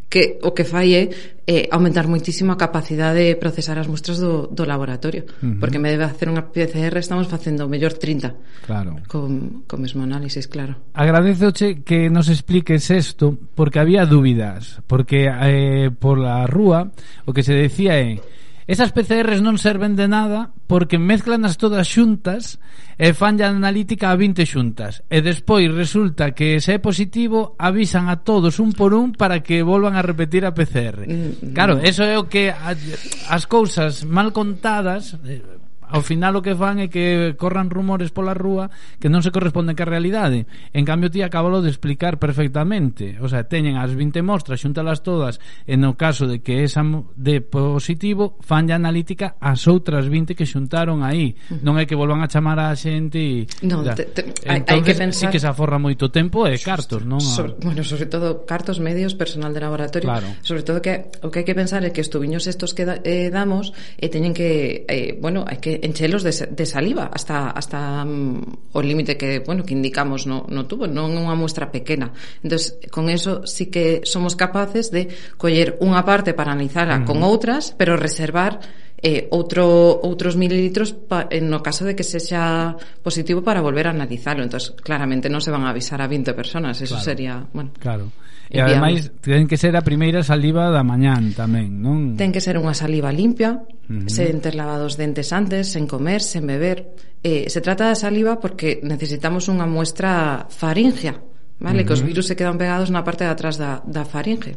que o que fai é eh, aumentar moitísimo a capacidade de procesar as muestras do, do laboratorio uh -huh. porque me debe hacer unha PCR estamos facendo o mellor 30 claro. con, con mesmo análisis, claro Agradezoche que nos expliques isto porque había dúbidas porque eh, por la rúa o que se decía é eh, Esas PCRs non serven de nada porque mezclanas todas xuntas e fan a analítica a 20 xuntas. E despois resulta que se é positivo avisan a todos un por un para que volvan a repetir a PCR. Mm, mm. Claro, eso é o que as cousas mal contadas eh, ao final o que fan é que corran rumores pola rúa que non se corresponden ca realidade. En cambio ti acabalo de explicar perfectamente. O sea, teñen as 20 mostras, xuntalas todas, e no caso de que esa de positivo, fanlle analítica as outras 20 que xuntaron aí. Non é que volvan a chamar a xente e non, te, te, hai, hai que pensar sí que se aforra moito tempo e cartos, non? Sobre, bueno, sobre todo cartos, medios, personal de laboratorio. Claro. Sobre todo que o que hai que pensar é que os tubiños estos que da, eh, damos eh, teñen que eh, bueno, hai que en enchelos de, de saliva hasta hasta um, o límite que, bueno, que indicamos no, no tubo, non é unha muestra pequena. Entonces, con eso sí que somos capaces de coller unha parte para analizarla uh -huh. con outras, pero reservar eh, outro, outros mililitros pa, en no caso de que se xa positivo para volver a analizarlo. entonces claramente non se van a avisar a 20 personas, eso claro. sería... Bueno. Claro. E ademais ten que ser a primeira saliva da mañán tamén, non? Ten que ser unha saliva limpia, uh -huh. sen ter lavado os dentes antes, sen comer, sen beber. Eh, se trata da saliva porque necesitamos unha muestra faríngea, vale? Uh -huh. Que os virus se quedan pegados na parte de atrás da, da faringe.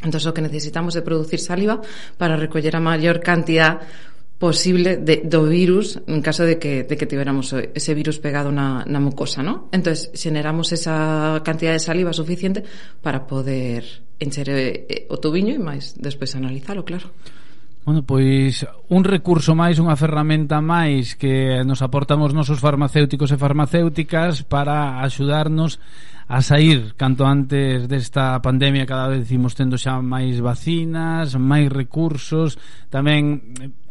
Entón, o que necesitamos é producir saliva para recoller a maior cantidad posible de, do virus en caso de que, de que tiveramos ese virus pegado na, na mucosa, ¿no? Entonces, generamos esa cantidad de saliva suficiente para poder encher eh, eh, o tubiño e máis despois analizalo, claro. Bueno, pois un recurso máis, unha ferramenta máis que nos aportamos nosos farmacéuticos e farmacéuticas para axudarnos a sair canto antes desta pandemia cada vez imos tendo xa máis vacinas, máis recursos, tamén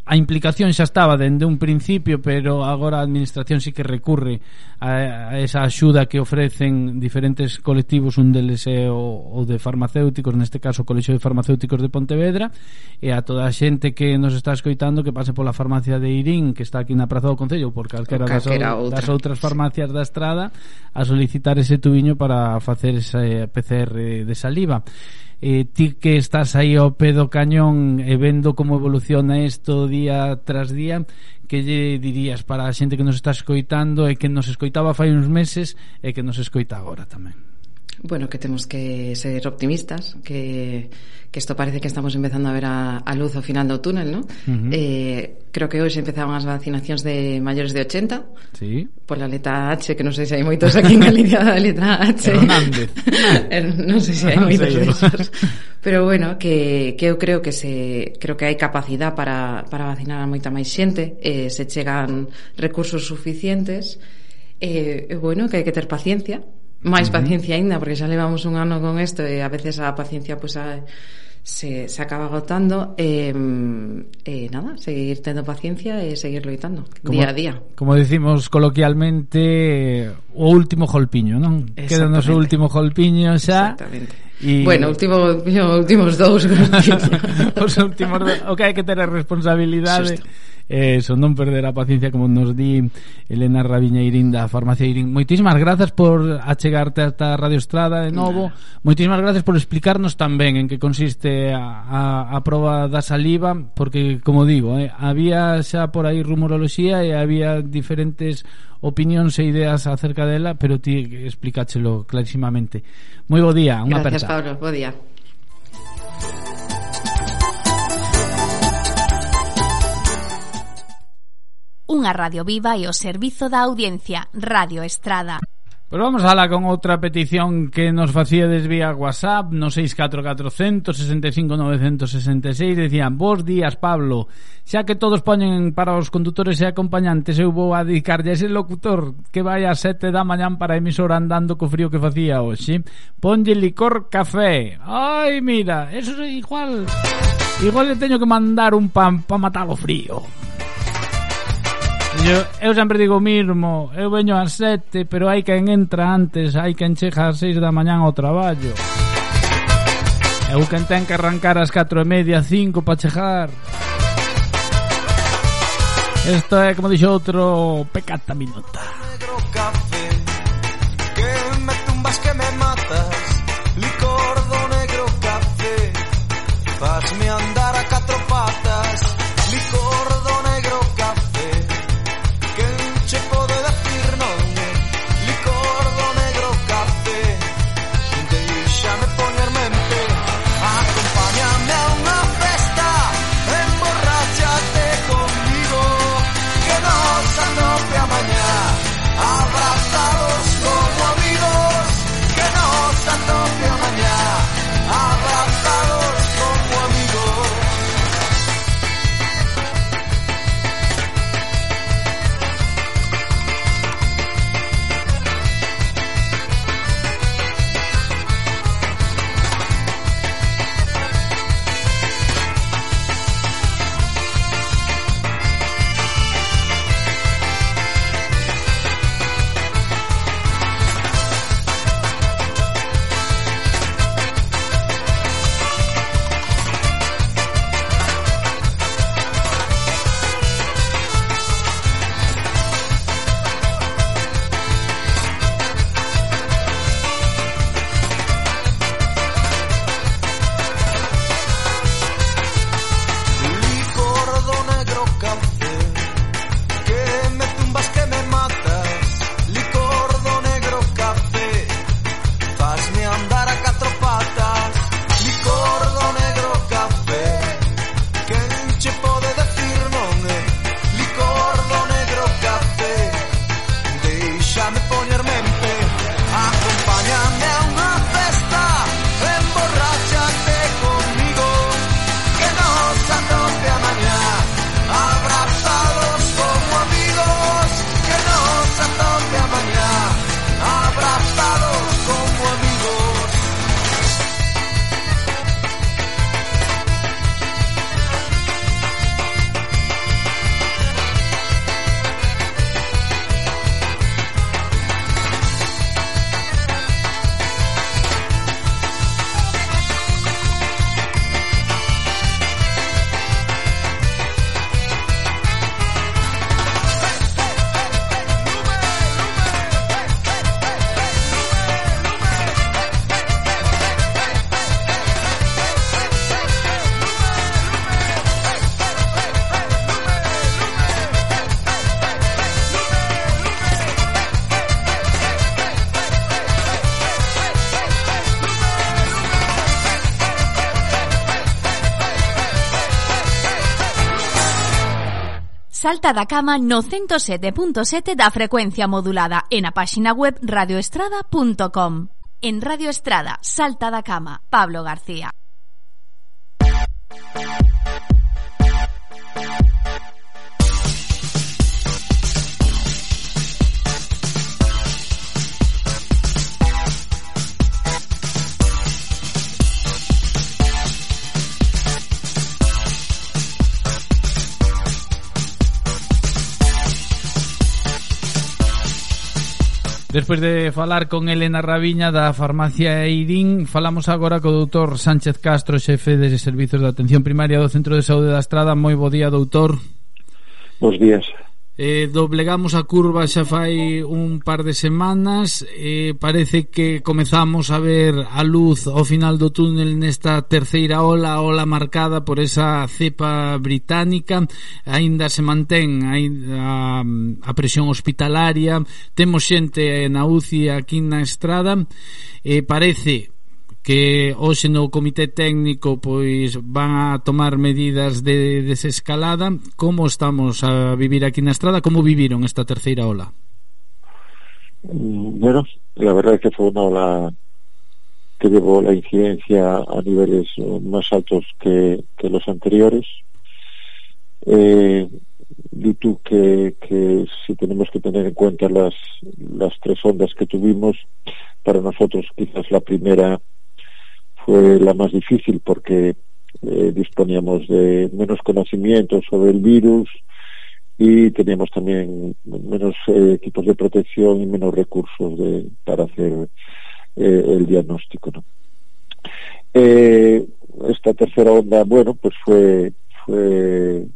a implicación xa estaba dende un principio, pero agora a administración sí que recurre a, a esa axuda que ofrecen diferentes colectivos, un deles é o, o de farmacéuticos, neste caso o Colexio de Farmacéuticos de Pontevedra, e a toda a xente que nos está escoitando que pase pola farmacia de Irín, que está aquí na Praza do Concello, ou por calquera, ou calquera das, outra. das outras farmacias da estrada, a solicitar ese tubiño para facer ese PCR de saliva eh, ti que estás aí ao pé do cañón e vendo como evoluciona isto día tras día que lle dirías para a xente que nos está escoitando e que nos escoitaba fai uns meses e que nos escoita agora tamén? Bueno, que temos que ser optimistas, que, que isto parece que estamos empezando a ver a, a luz ao final do túnel, ¿no? Uh -huh. eh, creo que hoxe empezaban as vacinacións de maiores de 80, sí. pola letra H, que non sei se hai moitos aquí en Galicia da letra H. Hernández. Eh, non sei se hai no moitos desos. Pero bueno, que, que eu creo que se creo que hai capacidade para, para vacinar a moita máis xente, eh, se chegan recursos suficientes, eh, bueno, que hai que ter paciencia, máis paciencia aínda porque xa levamos un ano con isto e a veces a paciencia pois pues, a, se, se acaba agotando e eh, eh, nada, seguir tendo paciencia e seguir loitando como, día a día. Como decimos coloquialmente eh, o último golpiño, non? Queda o último golpiño xa. Exactamente. Y... Bueno, último, últimos dous Os últimos O que hai que ter a responsabilidade eh, son non perder a paciencia como nos di Elena Rabiñeirín da Farmacia Irín. Moitísimas grazas por achegarte esta Radio Estrada de novo. Moitísimas grazas por explicarnos tamén en que consiste a, a, a proba da saliva porque como digo eh, había xa por aí rumoroloxía e había diferentes opinións e ideas acerca dela pero ti explícachelo clarísimamente moi bo día unha Gracias, aperta. Pablo, bo día. unha radio viva e o servizo da audiencia, Radio Estrada. Pois vamos ala con outra petición que nos facíades vía WhatsApp no 644-465-966 Decían, vos días Pablo. Xa que todos poñen para os condutores e acompañantes Eu vou a dedicarlle ese locutor que vai a sete da mañán para a emisora andando co frío que facía hoxe. Ponlle licor café. Ai, mira, eso é igual. Igual le teño que mandar un pan para matar o frío. Eu, eu sempre digo mismo, eu veño ás sete, pero hai quen entra antes, hai quen chega ás seis da mañán ao traballo. Eu quen ten que arrancar as catro e media, cinco para chegar. Isto é, como dixo outro, pecata minuta. Negro café, que me tumbas, que me Salta da cama no 107.7 da frecuencia modulada e na páxina web radioestrada.com. En Radio Estrada, Salta da cama, Pablo García. Despois de falar con Elena Raviña da farmacia Eirín, falamos agora co doutor Sánchez Castro, xefe de Servizos de Atención Primaria do Centro de Saúde da Estrada. Moi bo día, doutor. Bos días. Eh, doblegamos a curva xa fai un par de semanas. Eh, parece que comezamos a ver a luz ao final do túnel nesta terceira ola, ola marcada por esa cepa británica. Aínda se mantén a, a presión hospitalaria. Temos xente na UCI aquí na estrada. Eh, parece que hoxe no comité técnico pois van a tomar medidas de desescalada. Como estamos a vivir aquí na estrada como viviron esta terceira ola Mm, Bueno, la verdad es que fue una ola que llevó la incidencia a niveles eh, más altos que, que los anteriores. Eh, tú que, que si tenemos que tener en cuenta las, las tres ondas que tuvimos, para nosotros quizás la primera fue la más difícil porque eh, disponíamos de menos conocimiento sobre el virus y teníamos también menos eh, equipos de protección y menos recursos de, para hacer eh, el diagnóstico. esta tercera onda, bueno, pues fue, fue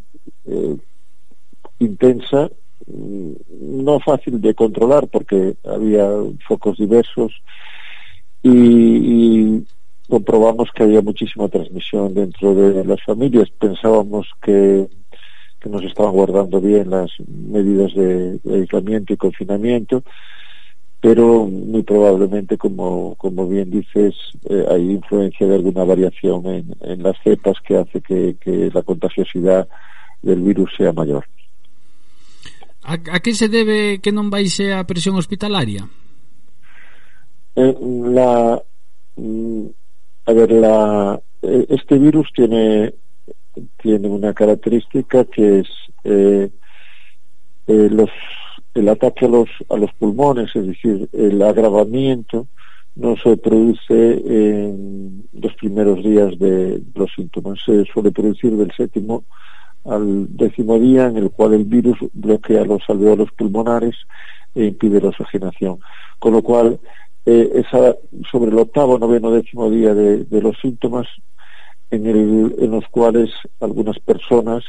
intensa, mm, no fácil de controlar porque había focos diversos y comprobamos que había muchísima transmisión dentro de las familias. Pensábamos que, que nos estaban guardando bien las medidas de, de aislamiento y confinamiento, pero muy probablemente, como, como bien dices, eh, hay influencia de alguna variación en, en las cepas que hace que, que la contagiosidad del virus sea mayor. A, a que se debe que non a presión hospitalaria? Eh, la, mm, a ver, la, eh, este virus tiene, tiene una característica que es eh, eh, el ataque a los, a los pulmones, es decir, el agravamiento no se produce en los primeros días de los síntomas, se suele producir del séptimo al décimo día en el cual el virus bloquea los alveolos pulmonares e impide la oxigenación. Con lo cual, eh, esa, sobre el octavo, noveno, décimo día de, los síntomas, en, el, en los cuales algunas personas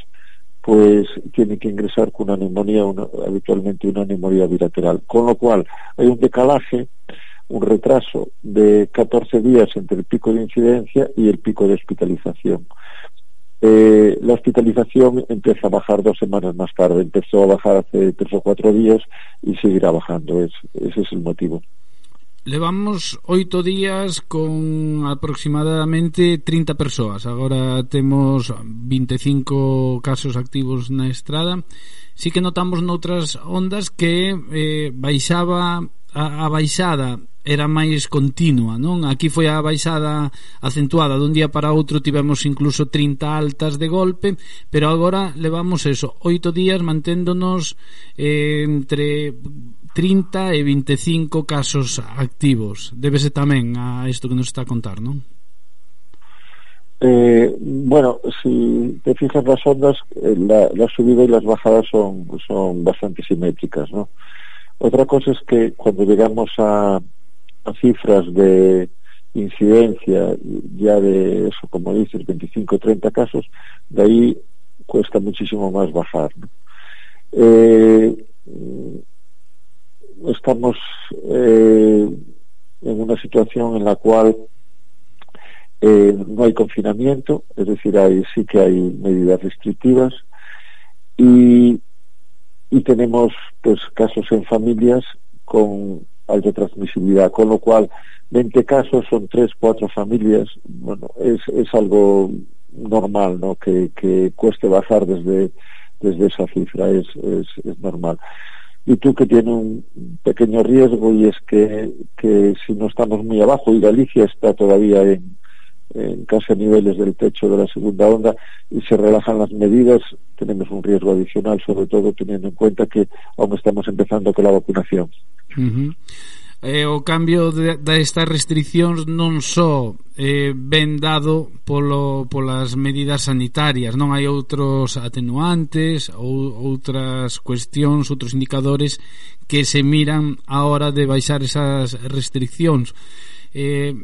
pues tienen que ingresar con una neumonía, habitualmente una neumonía bilateral. Con lo cual, hay un decalaje, un retraso de 14 días entre el pico de incidencia y el pico de hospitalización. Eh, la hospitalización empieza a bajar dos semanas más tarde, empezó a bajar hace tres o cuatro días y seguirá bajando, es, ese es el motivo. Levamos oito días con aproximadamente 30 persoas. Agora temos 25 casos activos na estrada. Si que notamos noutras ondas que eh, baixaba a, a baixada era máis continua, non? Aquí foi a baixada acentuada dun día para outro tivemos incluso 30 altas de golpe, pero agora levamos eso, oito días manténdonos eh, entre 30 e 25 casos activos. Débese tamén a isto que nos está a contar, non? Eh, bueno, si te fijas las ondas, eh, la, la, subida y las bajadas son, son bastante simétricas, ¿no? Otra cosa es que cuando llegamos a, a cifras de incidencia, ya de eso, como dices, 25 30 casos, de ahí cuesta muchísimo más bajar, ¿no? eh, estamos eh, en una situación en la cual eh, no hay confinamiento, es decir, hay, sí que hay medidas restrictivas y, y tenemos pues casos en familias con alta transmisibilidad, con lo cual 20 casos son 3, 4 familias, bueno, es, es algo normal, ¿no? Que, que cueste bajar desde, desde esa cifra, es, es, es normal y tú que tiene un pequeño riesgo y es que, que si no estamos muy abajo y Galicia está todavía en, en casi a niveles del techo de la segunda onda y se relajan las medidas, tenemos un riesgo adicional, sobre todo teniendo en cuenta que aún estamos empezando con la vacunación. eh, o cambio de, destas de restriccións non só eh, ben dado polo, polas medidas sanitarias. Non hai outros atenuantes ou outras cuestións outros indicadores que se miran a hora de baixar esas restriccións. Eh,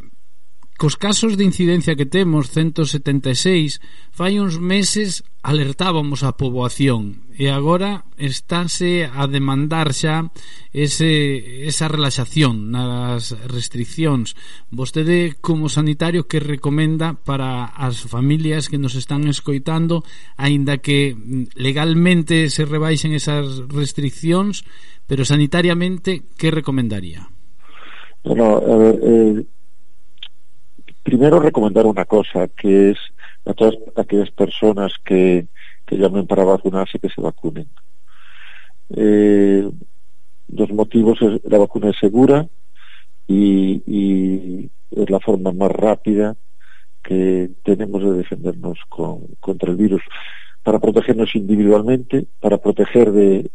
Cos casos de incidencia que temos, 176, fai uns meses alertábamos a poboación e agora estáse a demandar xa ese, esa relaxación nas restriccións. Vostede como sanitario que recomenda para as familias que nos están escoitando, aínda que legalmente se rebaixen esas restriccións, pero sanitariamente que recomendaría? Bueno, a ver, eh, eh primero recomendar una cosa, que es a todas aquellas personas que, llamen para vacunarse que se vacunen. Eh, los motivos es la vacuna es segura y, es la forma más rápida que tenemos de defendernos con, contra el virus para protegernos individualmente, para proteger de,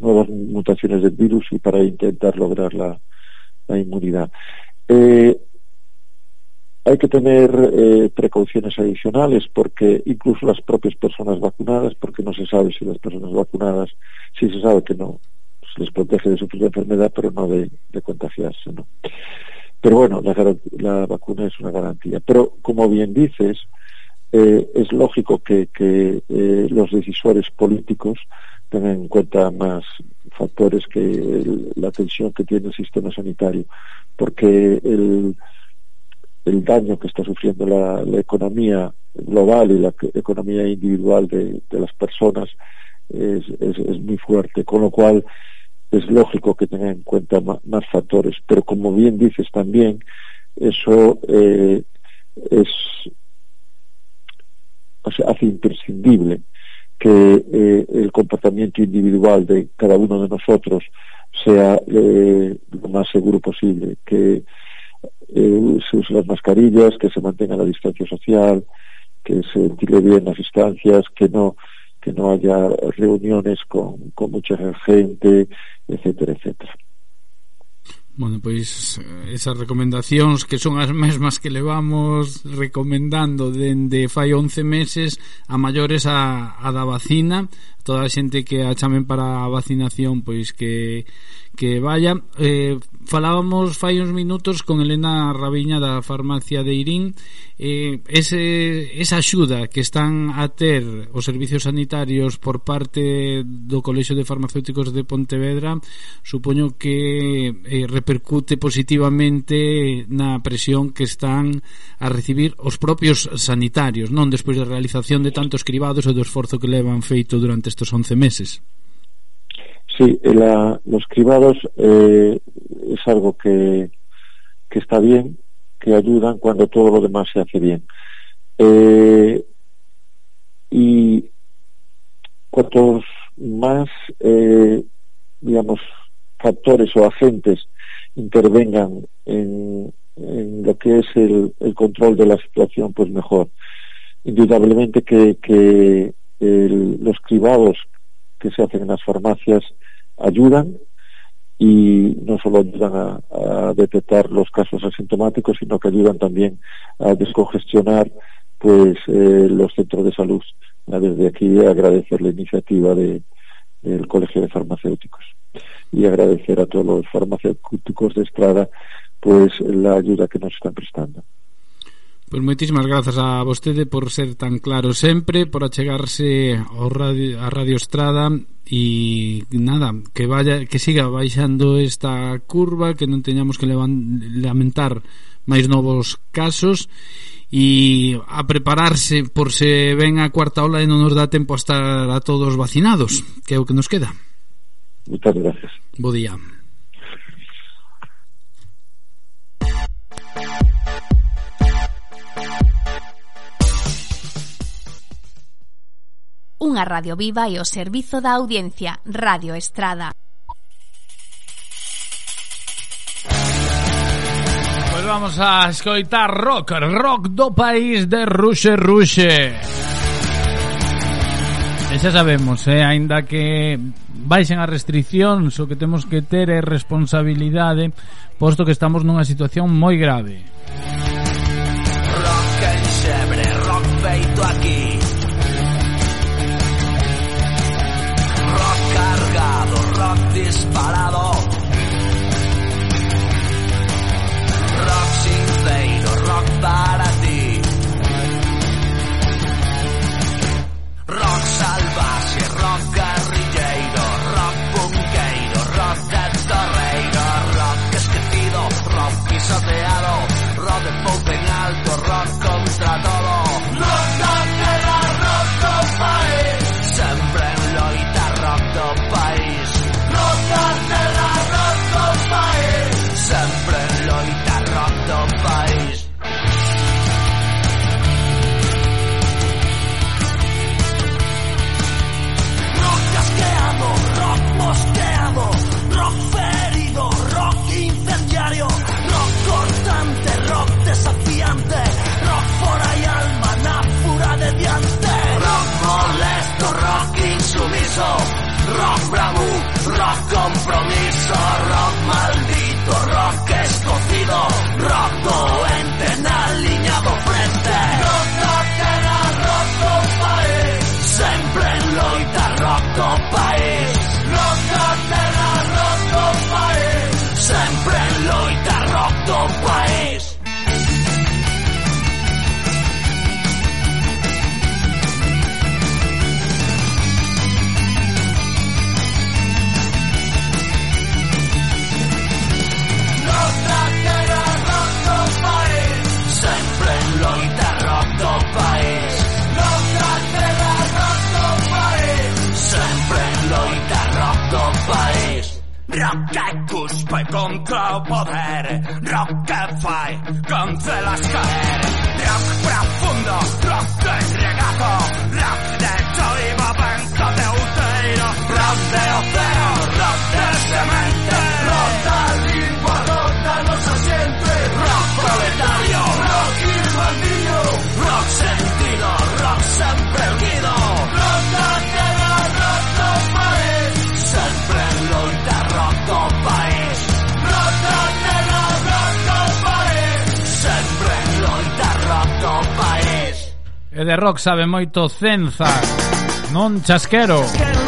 nuevas mutaciones del virus y para intentar lograr la, la inmunidad. Eh, hay que tener eh, precauciones adicionales porque incluso las propias personas vacunadas, porque no se sabe si las personas vacunadas, sí se sabe que no, se les protege de sufrir la enfermedad, pero no de, contagiarse. ¿no? pero bueno, la, la vacuna es una garantía. Pero como bien dices, eh, es lógico que, que eh, los decisores políticos tengan en cuenta más factores que el- la tensión que tiene el sistema sanitario, porque el, el daño que está sufriendo la, economía global y la economía individual de, las personas es, muy fuerte, con lo cual es lógico que tengan en cuenta más factores, pero como bien dices también, eso eh, es hace imprescindible que eh, el comportamiento individual de cada uno de nosotros sea eh, lo más seguro posible, que eh, se usen las mascarillas, que se mantenga la distancia social, que se ventile bien las distancias, que no que no haya reuniones con, con mucha gente, etcétera, etcétera. Bueno, pois esas recomendacións que son as mesmas que levamos recomendando dende fai 11 meses a maiores a, a da vacina toda a xente que a chamen para a vacinación pois que, que vaya. Eh, falábamos fai uns minutos con Elena Raviña da farmacia de Irín. Eh, ese, esa axuda que están a ter os servicios sanitarios por parte do Colexio de Farmacéuticos de Pontevedra supoño que eh, repercute positivamente na presión que están a recibir os propios sanitarios non despois da realización de tantos cribados e do esforzo que levan feito durante estes 11 meses Sí, la- los cribados eh, es algo que, que está bien, que ayudan cuando todo lo demás se hace bien. Eh, y cuantos más, eh, digamos, factores o agentes intervengan en, en lo que es el, el control de la situación, pues mejor. Indudablemente que, que el- los cribados que se hacen en las farmacias ayudan y no solo ayudan a, detectar los casos asintomáticos, sino que ayudan también a descongestionar pues eh, los centros de salud. Desde aquí agradecer la iniciativa de, del Colegio de Farmacéuticos y agradecer a todos los farmacéuticos de Estrada pues la ayuda que nos están prestando. Pois moitísimas grazas a vostede por ser tan claro sempre, por achegarse ao radio, a Radio Estrada e nada, que vaya que siga baixando esta curva, que non teñamos que levan, lamentar máis novos casos e a prepararse por se ven a cuarta ola e non nos dá tempo a estar a todos vacinados, que é o que nos queda. Moitas gracias. Bo día. unha radio viva e o servizo da audiencia, Radio Estrada. Pois pues vamos a escoitar rock, rock do país de Ruxe Ruxe. E xa sabemos, eh, aínda que baixen as restriccións, o que temos que ter é responsabilidade, posto que estamos nunha situación moi grave. Rock en xebre, rock feito aquí parado. Rock bravú, rock compromiso, rock maldito, rock contrapoder, rockefy, cancela sky. de rock sabe moito Cenza. Non chasquero. chasquero.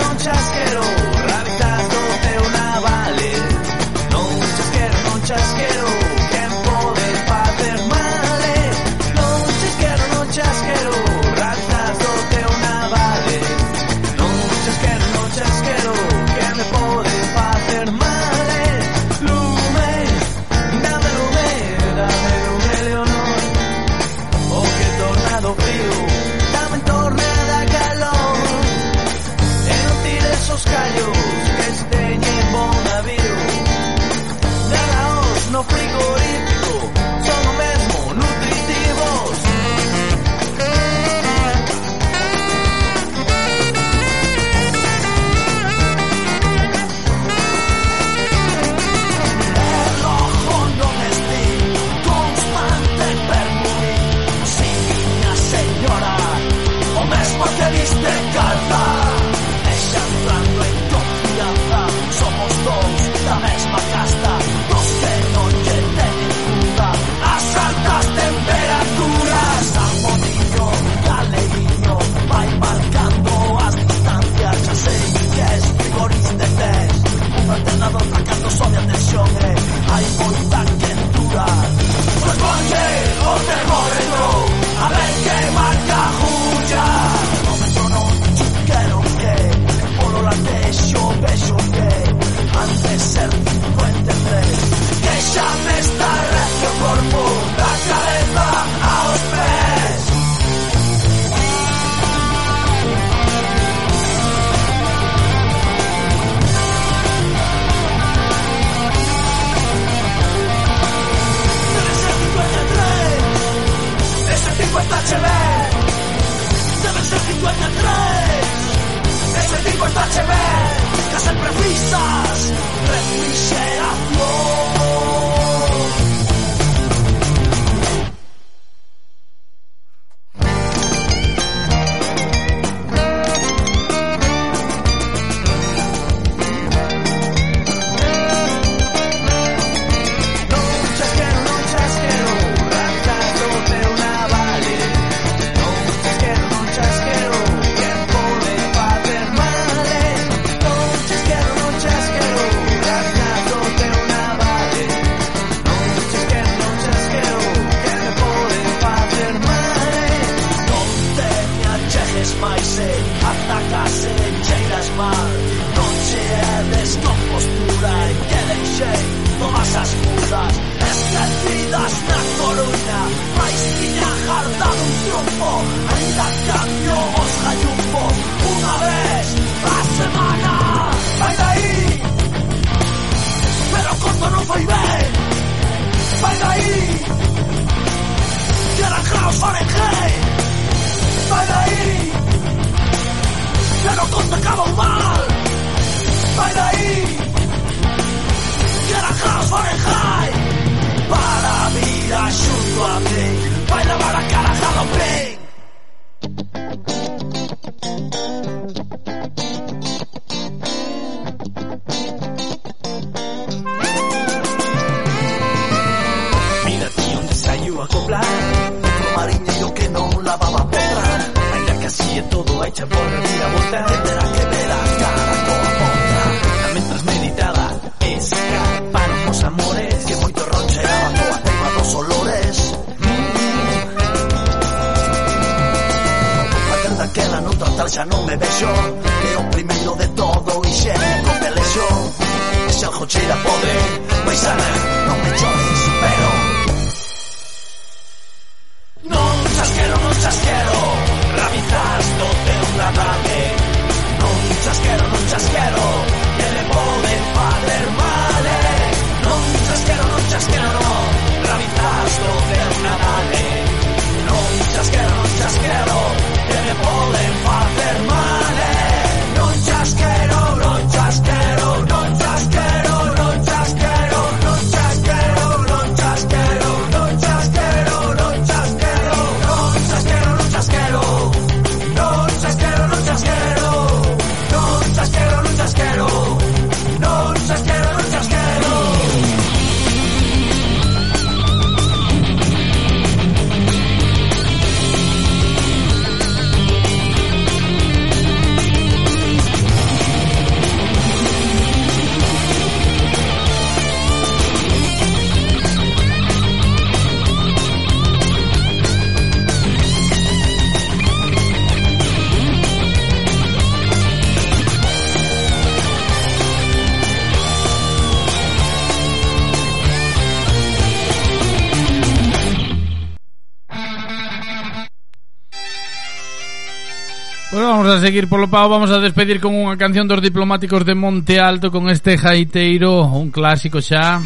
a seguir polo pau, vamos a despedir con unha canción dos diplomáticos de Monte Alto con este jaiteiro, un clásico xa.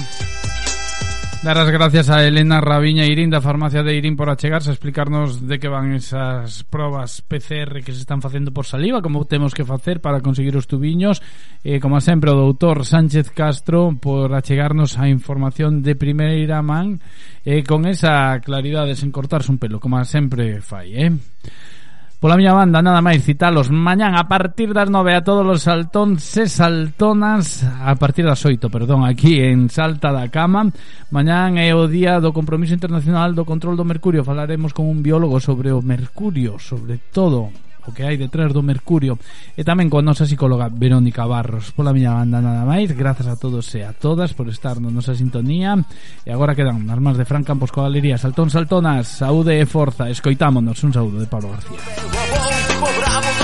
Dar as gracias a Elena Raviña Irín da farmacia de Irín por achegarse a explicarnos de que van esas probas PCR que se están facendo por saliva, como temos que facer para conseguir os tubiños. E, como sempre, o doutor Sánchez Castro por achegarnos a información de primeira man eh, con esa claridade sen cortarse un pelo, como sempre fai, eh? Pola miña banda, nada máis citalos mañán a partir das 9 a todos os saltóns e saltonas a partir das 8, perdón, aquí en Salta da Cama. Mañán é o día do compromiso internacional do control do mercurio. Falaremos con un biólogo sobre o mercurio, sobre todo o que hai detrás do Mercurio e tamén con nosa psicóloga Verónica Barros. Pola miña banda nada máis, grazas a todos e a todas por estar na nosa sintonía e agora quedan nas más de Fran Campos coa galería Saltón Saltonas, saúde e forza, escoitámonos, un saúdo de Pablo García. Cobramos.